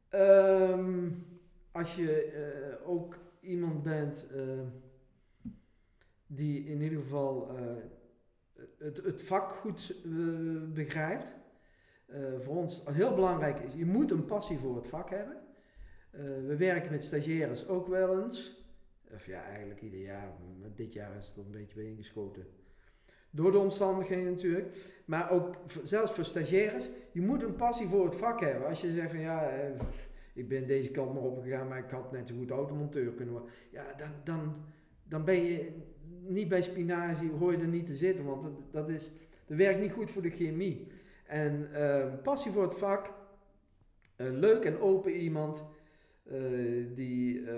Ehm, als je ook iemand bent die in ieder geval eh, het, het vak goed eh, begrijpt. Eh, voor ons heel belangrijk is, je moet een passie voor het vak hebben. We werken met stagiaires ook wel eens. Of ja, eigenlijk ieder jaar. Dit jaar is het er een beetje bij ingeschoten. Door de omstandigheden natuurlijk. Maar ook zelfs voor stagiaires. Je moet een passie voor het vak hebben. Als je zegt van ja, ik ben deze kant maar opgegaan, maar ik had net zo goed automonteur kunnen worden. Ja, dan, dan, dan ben je niet bij spinazie, hoor je er niet te zitten, want dat, dat, is, dat werkt niet goed voor de chemie. En eh, passie voor het vak, een leuk en open iemand eh, die eh,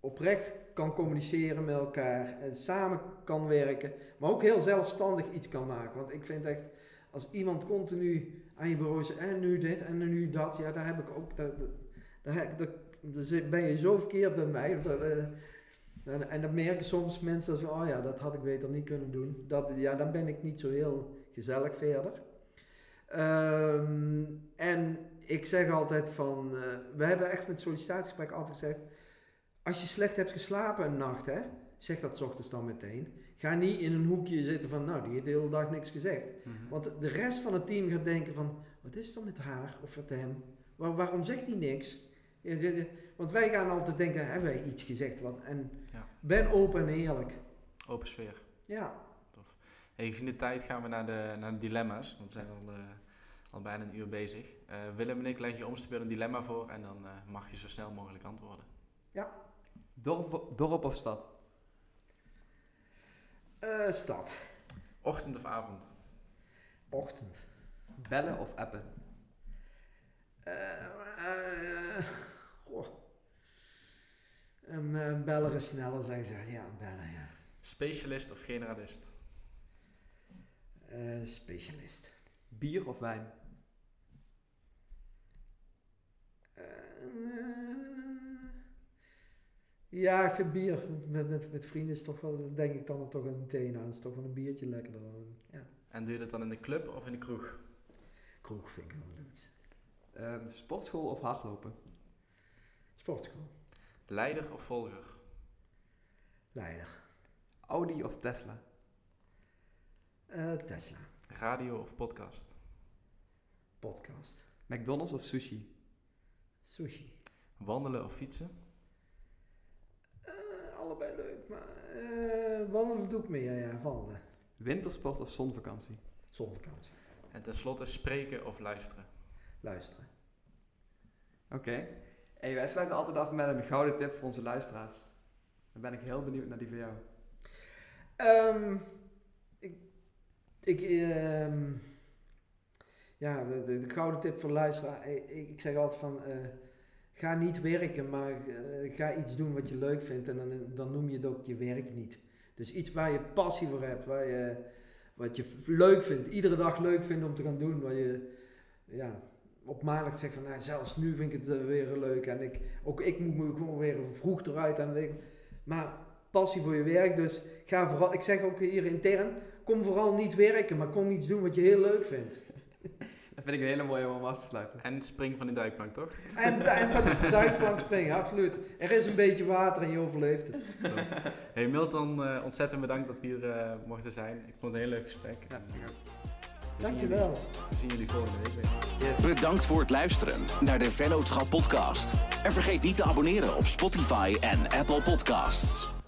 oprecht kan communiceren met elkaar, en samen kan werken, maar ook heel zelfstandig iets kan maken. Want ik vind echt, als iemand continu aan je bureau zegt, en nu dit en nu dat, ja, daar heb ik ook, daar, ben je zo verkeerd bij mij. Eh, en, en dan merken soms mensen zo, oh ja, dat had ik beter niet kunnen doen. Dat, ja, dan ben ik niet zo heel gezellig verder. Ehm, en ik zeg altijd van, eh, we hebben echt met sollicitatiegesprek altijd gezegd, als je slecht hebt geslapen een nacht, hè, zeg dat 's ochtends dan meteen. Ga niet in een hoekje zitten van, nou, die heeft de hele dag niks gezegd. Mhm. Want de rest van het team gaat denken van, wat is er met haar of met hem? Waar- waarom zegt hij niks? Ja, Want wij gaan altijd denken, hebben wij iets gezegd? Wat? En Ja. ben open en eerlijk. Open sfeer. Ja, Hey, gezien de tijd gaan we naar de, naar de dilemma's, want we zijn al, eh, al bijna een uur bezig. Eh, Willem en ik leggen je om te spelen een dilemma voor en dan eh, mag je zo snel mogelijk antwoorden. Dorp, dorp of stad? Eh, stad. Ochtend of avond? Ochtend. Bellen of appen? Goh. Een eh, beller is sneller, zeggen ze. Ja, bellen, ja. Specialist of generalist? Eh, specialist. Bier of wijn? Eh, ja, ik vind bier met, met, met vrienden is toch wel, denk ik dan toch een meteen aan. is toch wel een biertje lekkerder. Ja, En doe je dat dan in de club of in de kroeg? kroeg vind ik wel leuk. Ehm, sportschool of hardlopen? Sportschool. Leider of volger? Leider. Audi of Tesla? Eh, Tesla. Radio of podcast? Podcast. McDonald's of sushi? Sushi. Wandelen of fietsen? Eh, allebei leuk, maar eh, wandelen doe ik meer, ja, wandelen. Wintersport of zonvakantie? Zonvakantie. En tenslotte spreken of luisteren? Luisteren. Oké. Hey, wij sluiten altijd af met een gouden tip voor onze luisteraars. Dan ben ik heel benieuwd naar die van jou. Ehm, ik, ik, ehm, ja, de, de, de gouden tip voor luisteraar. Ik, ik zeg altijd van, eh, ga niet werken, maar eh, ga iets doen wat je leuk vindt en dan, dan noem je het ook je werk niet. Dus iets waar je passie voor hebt, waar je, wat je leuk vindt, iedere dag leuk vindt om te gaan doen, waar je ja, op maandag zegt van, nou, zelfs nu vind ik het eh, weer leuk en ik, ook ik moet me gewoon weer vroeg eruit en weet ik- maar passie voor je werk, dus ga vooral, ik zeg ook hier intern, kom vooral niet werken, maar kom iets doen wat je heel leuk vindt. Dat vind ik een hele mooie om af te sluiten. En spring van die duikplank, toch? En, en van de duikplank springen, absoluut. Er is een beetje water en je overleeft het. Hey Milton, eh, ontzettend bedankt dat we hier eh, mochten zijn. Ik vond het een heel leuk gesprek. Ja, Dankjewel. We zien jullie volgende week weer. Yes. Bedankt voor het luisteren naar de Vennootschap podcast. En vergeet niet te abonneren op Spotify en Apple Podcasts.